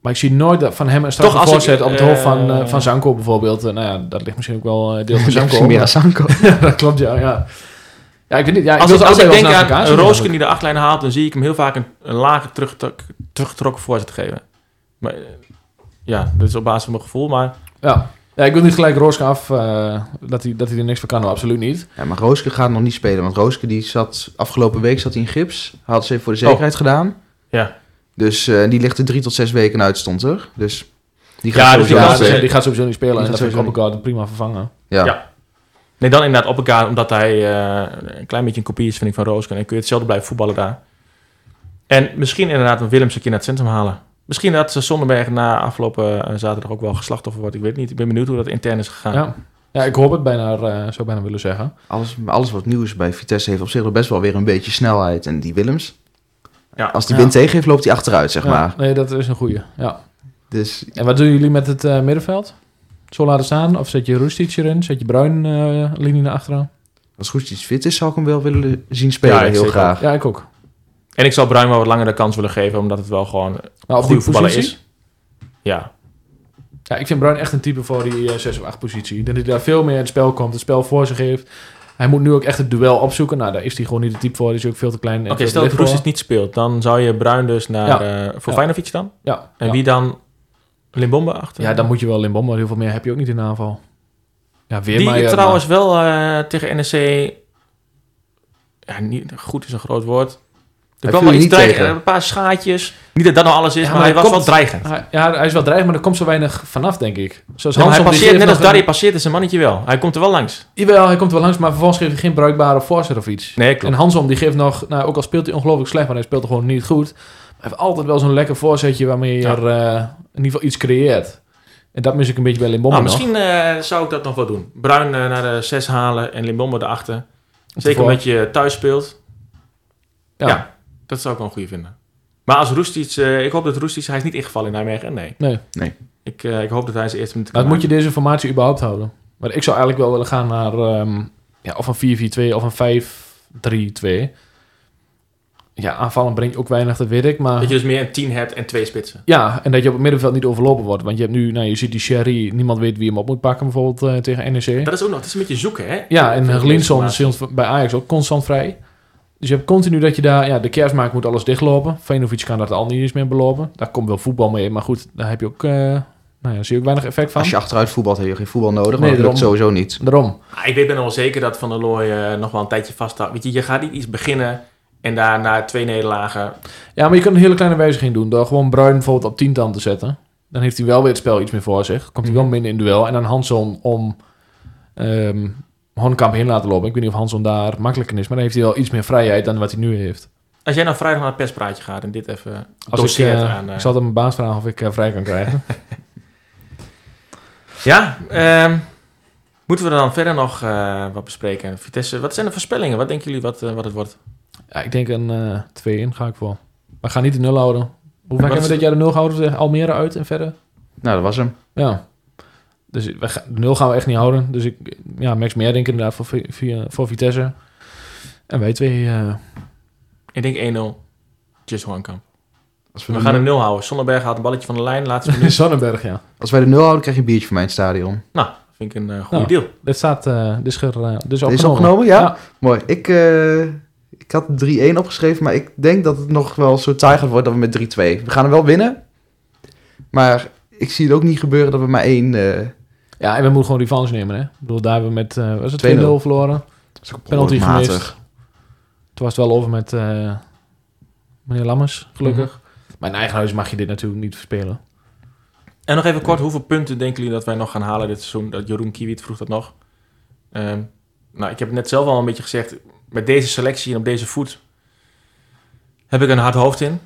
Maar ik zie nooit dat van hem een straffe ik, voorzet op het hoofd van, eh, van Zanko bijvoorbeeld. Nou ja, dat ligt misschien ook wel deels van Zanko. Zanko. Meer Sanko. Ja, dat klopt, ja. ja. Ja, ik weet niet. Ja, ik als als ik denk aan elkaar een zien, Roosken die de achtlijn haalt... dan zie ik hem heel vaak een, een lage teruggetrok- teruggetrokken voorzet geven. Maar, ja, dat is op basis van mijn gevoel. Maar Ja. Ja, ik wil niet gelijk Rooske af eh, dat, hij, dat hij er niks van kan. Nou, absoluut niet. Ja, maar Rooske gaat nog niet spelen. Want Rooske die zat afgelopen week zat hij in gips. Had ze even voor de zekerheid gedaan. ja, Dus eh, die ligt er drie tot zes weken uit, stond er. Dus die Ja, gaat dus sowieso die Ja, spelen. die, gaat sowieso niet spelen. Die en gaat dat vind ik Oppegaard prima vervangen. Ja. Ja. Nee, dan inderdaad op elkaar, omdat hij eh, een klein beetje een kopie is, vind ik, van Roosken. En kun je hetzelfde blijven voetballen daar. En misschien inderdaad een Willems een keer naar het centrum halen. Misschien dat ze Zonderberg na afgelopen eh, zaterdag ook wel geslachtoffer wordt. Ik weet niet. Ik ben benieuwd hoe dat intern is gegaan. Ja. ja, ik hoop het bijna, eh, zou bijna willen zeggen. Alles, alles wat nieuw is bij Vitesse heeft op zich wel best wel weer een beetje snelheid. En die Willems, Ja. als die Ja. wind tegen heeft, loopt hij achteruit, zeg Ja, maar. Nee, dat is een goeie. Ja. Dus En wat doen jullie met het eh, middenveld? Zo laten staan? Of zet je Roestic erin? Zet je Bruin eh, linie naar achteren? als goed iets fit is, zou ik hem wel willen zien spelen, Ja, heel zeker graag. Ja, ik ook. En ik zal Bruin wel wat langer de kans willen geven, omdat het wel gewoon op goede voetballer positie? is. Ja. Ja, ik vind Bruin echt een type voor die eh, 6 of 8 positie. Dat hij daar veel meer in het spel komt, het spel voor zich heeft. Hij moet nu ook echt het duel opzoeken. Nou, daar is hij gewoon niet de type voor. Die is ook veel te klein. Oké, stel dat. Roestic niet speelt, dan zou je Bruin dus naar, Ja. eh, voor Ja. Feyenoord dan? Ja, En ja. wie dan Limbombe achter? Ja, dan moet je wel maar heel veel meer heb je ook niet in de aanval. Ja, weer Die maar, trouwens wel eh, tegen NEC... Ja, niet, goed is een groot woord. Er kwam wel je iets dreigend. tegen. Een paar schaatjes. Niet dat dat nou alles is, Ja, maar, maar hij was komt- wel dreigend. Ja, hij is wel dreigend, maar er komt zo weinig vanaf, denk ik. Zoals Ja, maar hij Hansom, passeert, net als Darry een- passeert is zijn mannetje wel. Hij komt er wel langs. Jawel, hij komt er wel langs, maar vervolgens geeft hij geen bruikbare voorzet of iets. Nee, En. Hansom, die geeft nog, nou, ook al speelt hij ongelooflijk slecht, maar hij speelt er gewoon niet goed. Hij heeft altijd wel zo'n lekker voorzetje waarmee je Ja. er eh, in ieder geval iets creëert. En dat mis ik een beetje bij Limbombe Nou, nog. misschien eh, zou ik dat nog wel doen. Bruin eh, naar de 6 halen en Limbombe erachter. Zeker omdat je thuis speelt. Ja. Dat zou ik wel een goede vinden. Maar als Roestic, eh, ik hoop dat Roestic, hij is niet ingevallen in Nijmegen. Nee. Nee, Ik, eh, ik hoop dat hij zijn eerste minuut maar moet je deze formatie überhaupt houden? Maar ik zou eigenlijk wel willen gaan naar ehm, ja, of een 4-4-2 of een 5-3-2. Ja, aanvallen brengt ook weinig, dat weet ik. Maar Dat je dus meer een 10 hebt en twee spitsen. ja, en dat je op het middenveld niet overlopen wordt. Want je hebt nu, nou, je ziet die Sherry, niemand weet wie hem op moet pakken, bijvoorbeeld eh, tegen NEC. Dat is ook nog, het is een beetje zoeken, hè? Ja, en Glinson informatie. is bij Ajax ook constant vrij. Dus je hebt continu dat je daar... Ja, de kerstmaak moet alles dichtlopen. Venovic kan dat al niet eens meer belopen. Daar komt wel voetbal mee. Maar goed, daar heb je ook... eh, nou ja, zie je ook weinig effect van. Als je achteruit voetbalt, heb je geen voetbal nodig. Nee, maar dat lukt daarom. sowieso niet. Daarom. Ah, ik weet ben nog wel zeker dat Van der Looy eh, nog wel een tijdje vasthoudt. Weet je, je gaat niet iets beginnen en daar na twee nederlagen... Ja, maar je kunt een hele kleine wijziging doen. Door gewoon Bruin bijvoorbeeld op 10 dan te zetten. Dan heeft hij wel weer het spel iets meer voor zich. Komt hij wel Mhm. minder in duel. En dan Hanson om ehm Honkamp heen laten lopen. Ik weet niet of Hanson daar makkelijker is. Maar dan heeft hij wel iets meer vrijheid dan wat hij nu heeft. Als jij nou vrijdag naar het perspraatje gaat en dit even Als ik, eh, aan... eh, ik zal het aan mijn baas vragen of ik eh, vrij kan krijgen. Ja, ehm, moeten we er dan verder nog eh, wat bespreken? Vitesse, wat zijn de voorspellingen? Wat denken jullie wat, eh, wat het wordt? Ja, ik denk een eh 2 in ga ik voor. Maar ga niet de nul houden. Hoe vaak hebben we dit jaar de nul gehouden? Almere uit en verder? Nou, dat was hem. Ja. Dus we gaan, de nul gaan we echt niet houden. Dus ik, ja, Max meer denk ik inderdaad voor, Vi- Vi- voor Vitesse. En wij twee, eh, Ik denk 1-0. Just Hoornkamp. Als we, We de gaan nul- een 0 houden. Sonnenberg haalt een balletje van de lijn, laatste minuut. Zonnenberg, ja. als wij de nul houden, krijg je een biertje van mijn stadion. nou, vind ik een eh, goede Nou. deal. Dit staat, eh dit is, er, eh, dit is Is opgenomen. opgenomen? Ja. Mooi. Ik, eh, ik had 3-1 opgeschreven, maar ik denk dat het nog wel zo taai gaat worden dat we met 3-2. We gaan hem wel winnen. Maar ik zie het ook niet gebeuren dat we maar één... Ja, en we moeten gewoon revanche nemen, hè. Ik bedoel, daar hebben we met, eh was het 2-0 2-0 verloren. dat is ook Penalty gemist. Toen was het wel over met eh, meneer Lammers, gelukkig. Mhm. Maar in eigen huis mag je dit natuurlijk niet verspelen. En nog even kort, hoeveel punten denken jullie dat wij nog gaan halen dit seizoen? Dat Jeroen Kiewiet vroeg dat nog. Ehm, nou, ik heb het net zelf al een beetje gezegd. Met deze selectie en op deze voet heb ik een hard hoofd in.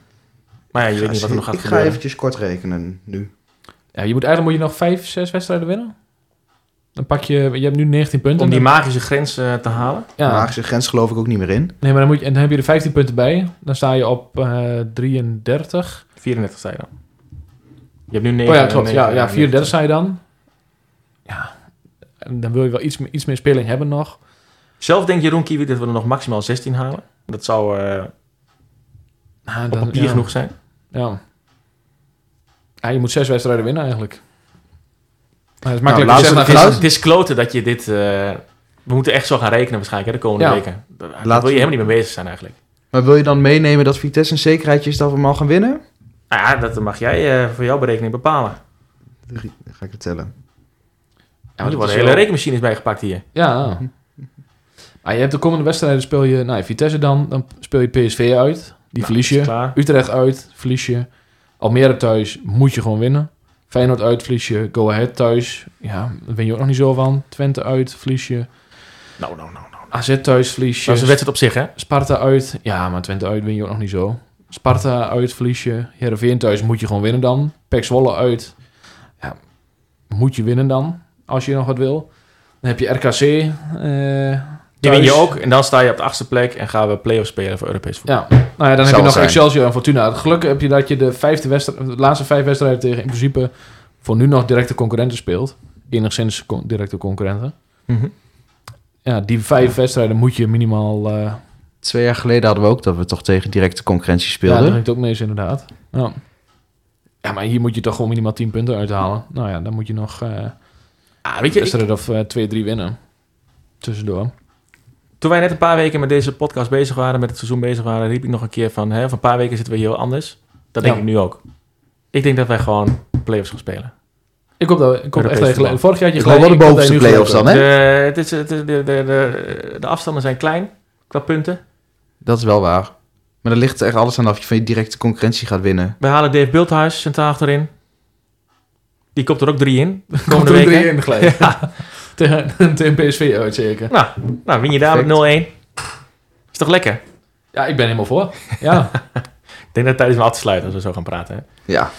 Maar ja, je weet niet wat er nog gaat ik ga gebeuren. eventjes kort rekenen nu. Ja, je moet eigenlijk moet je nog vijf, zes wedstrijden winnen. Dan pak je, je hebt nu 19 punten. Om die magische grens eh, te halen. ja. Magische grens geloof ik ook niet meer in. Nee, maar dan, moet je, en dan heb je er 15 punten bij. Dan sta je op eh 33. 34 sta je dan. Je hebt nu 9. oh ja, klopt. Ja, ja, 34 sta je dan. Ja. En dan wil je wel iets, meer- iets meer speling hebben nog. Zelf denkt Jeroen Kiewiet dat we er nog maximaal 16 halen. Dat zou eh, Ah, op dan- papier ja. genoeg zijn. Ja. Ja. Je moet zes wedstrijden winnen eigenlijk. Maar het is Nou, makkelijk te Het is, laatste- het is kloten dat je dit... eh, we moeten echt zo gaan rekenen waarschijnlijk hè, de komende Ja. weken. Daar wil je helemaal niet mee bezig zijn eigenlijk. Maar wil je dan meenemen dat Vitesse een zekerheidje is dat we hem al gaan winnen? Nou ja, dat mag jij eh, voor jouw berekening bepalen. Dan ga ik het tellen. Ja, er worden hele wel- rekenmachines bijgepakt hier. Ja. Maar je hebt de komende wedstrijden speel je... Nou, Vitesse dan. Dan speel je PSV uit. Die verlies je. Klaar. Utrecht uit, verlies je. Almere thuis moet je gewoon winnen. Feyenoord uit, verlies je. Go Ahead thuis. Ja, daar win je ook nog niet zo van. Twente uit, verlies je. Nou, nou, nou, nou. AZ thuis, verlies je. Dat is een wedstrijd op zich, hè? Sparta uit. Ja, maar Twente uit win je ook nog niet zo. Sparta uit, verlies je. Heerenveen thuis moet je gewoon winnen dan. Pek Zwolle uit. Ja, moet je winnen dan. Als je nog wat wil. Dan heb je RKC. eh Die win je ook. En dan sta je op de achtste plek en gaan we play-off spelen voor Europees voetbal. Ja, nou ja, dan heb je nog zijn. Excelsior en Fortuna. Gelukkig heb je dat je de, vijfde wedstrijd, de laatste vijf wedstrijden tegen in principe voor nu nog directe concurrenten speelt. Enigszins con- directe concurrenten. Mhm. Ja, die vijf wedstrijden moet je minimaal... eh Twee jaar geleden hadden we ook dat we toch tegen directe concurrentie ja, speelden. dat hangt ook mee is inderdaad. Ja. Ja, maar hier moet je toch gewoon minimaal 10 punten uithalen. Nou ja, dan moet je nog eh Ah, weet je, ik- of eh, twee, drie winnen. Tussendoor. Toen wij net een paar weken met deze podcast bezig waren, met het seizoen bezig waren, riep ik nog een keer van, hè, van een paar weken zitten we heel anders. Dat denk Ja. ik nu ook. Ik denk dat wij gewoon play-offs gaan spelen. Ik kom, daar, ik kom Europees echt tegen. Vorig jaar had je Gewoon wel de bovenste play-offs dan, gelijk hè? De, het is, het is- de, de, de, de afstanden zijn klein qua punten. Dat is wel waar. Maar er ligt er echt alles aan af je van je directe concurrentie gaat winnen. We halen Dave Bulthuis centraal achterin. Die komt er ook drie in. de Komt Komende er week. drie in gelijk. tegen, tegen PSV uit zeker. Nou, nou, win je daar met 0-1. Is toch lekker? Ja, ik ben helemaal voor. Ja, Ik denk dat het tijd is om af te sluiten als we zo gaan praten. Hè? Ja,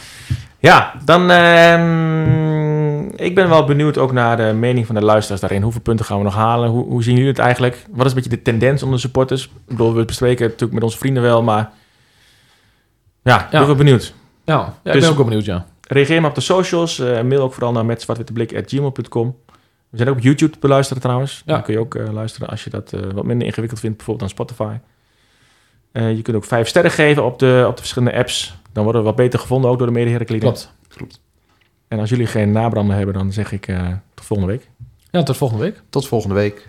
Ja, dan... ehm, ik ben wel benieuwd ook naar de mening van de luisteraars daarin. Hoeveel punten gaan we nog halen? Hoe, hoe zien jullie het eigenlijk? Wat is een beetje de tendens onder de supporters? Ik bedoel, we bespreken het natuurlijk met onze vrienden wel, maar... Ja, ik ben Ja. wel benieuwd. ja, ja ik Dus- ben ook wel benieuwd, ja. Reageer maar op de socials. eh, mail ook vooral naar metzwartwitteblik.gmail.com. We zijn ook op YouTube te beluisteren trouwens. Ja. Dan kun je ook eh, luisteren als je dat eh, wat minder ingewikkeld vindt, bijvoorbeeld aan Spotify. Eh, je kunt ook vijf sterren geven op de, op de verschillende apps. Dan worden we wat beter gevonden, ook door de mede Klopt. En als jullie geen nabranden hebben, dan zeg ik eh, tot volgende week. Ja, tot volgende week. tot volgende week.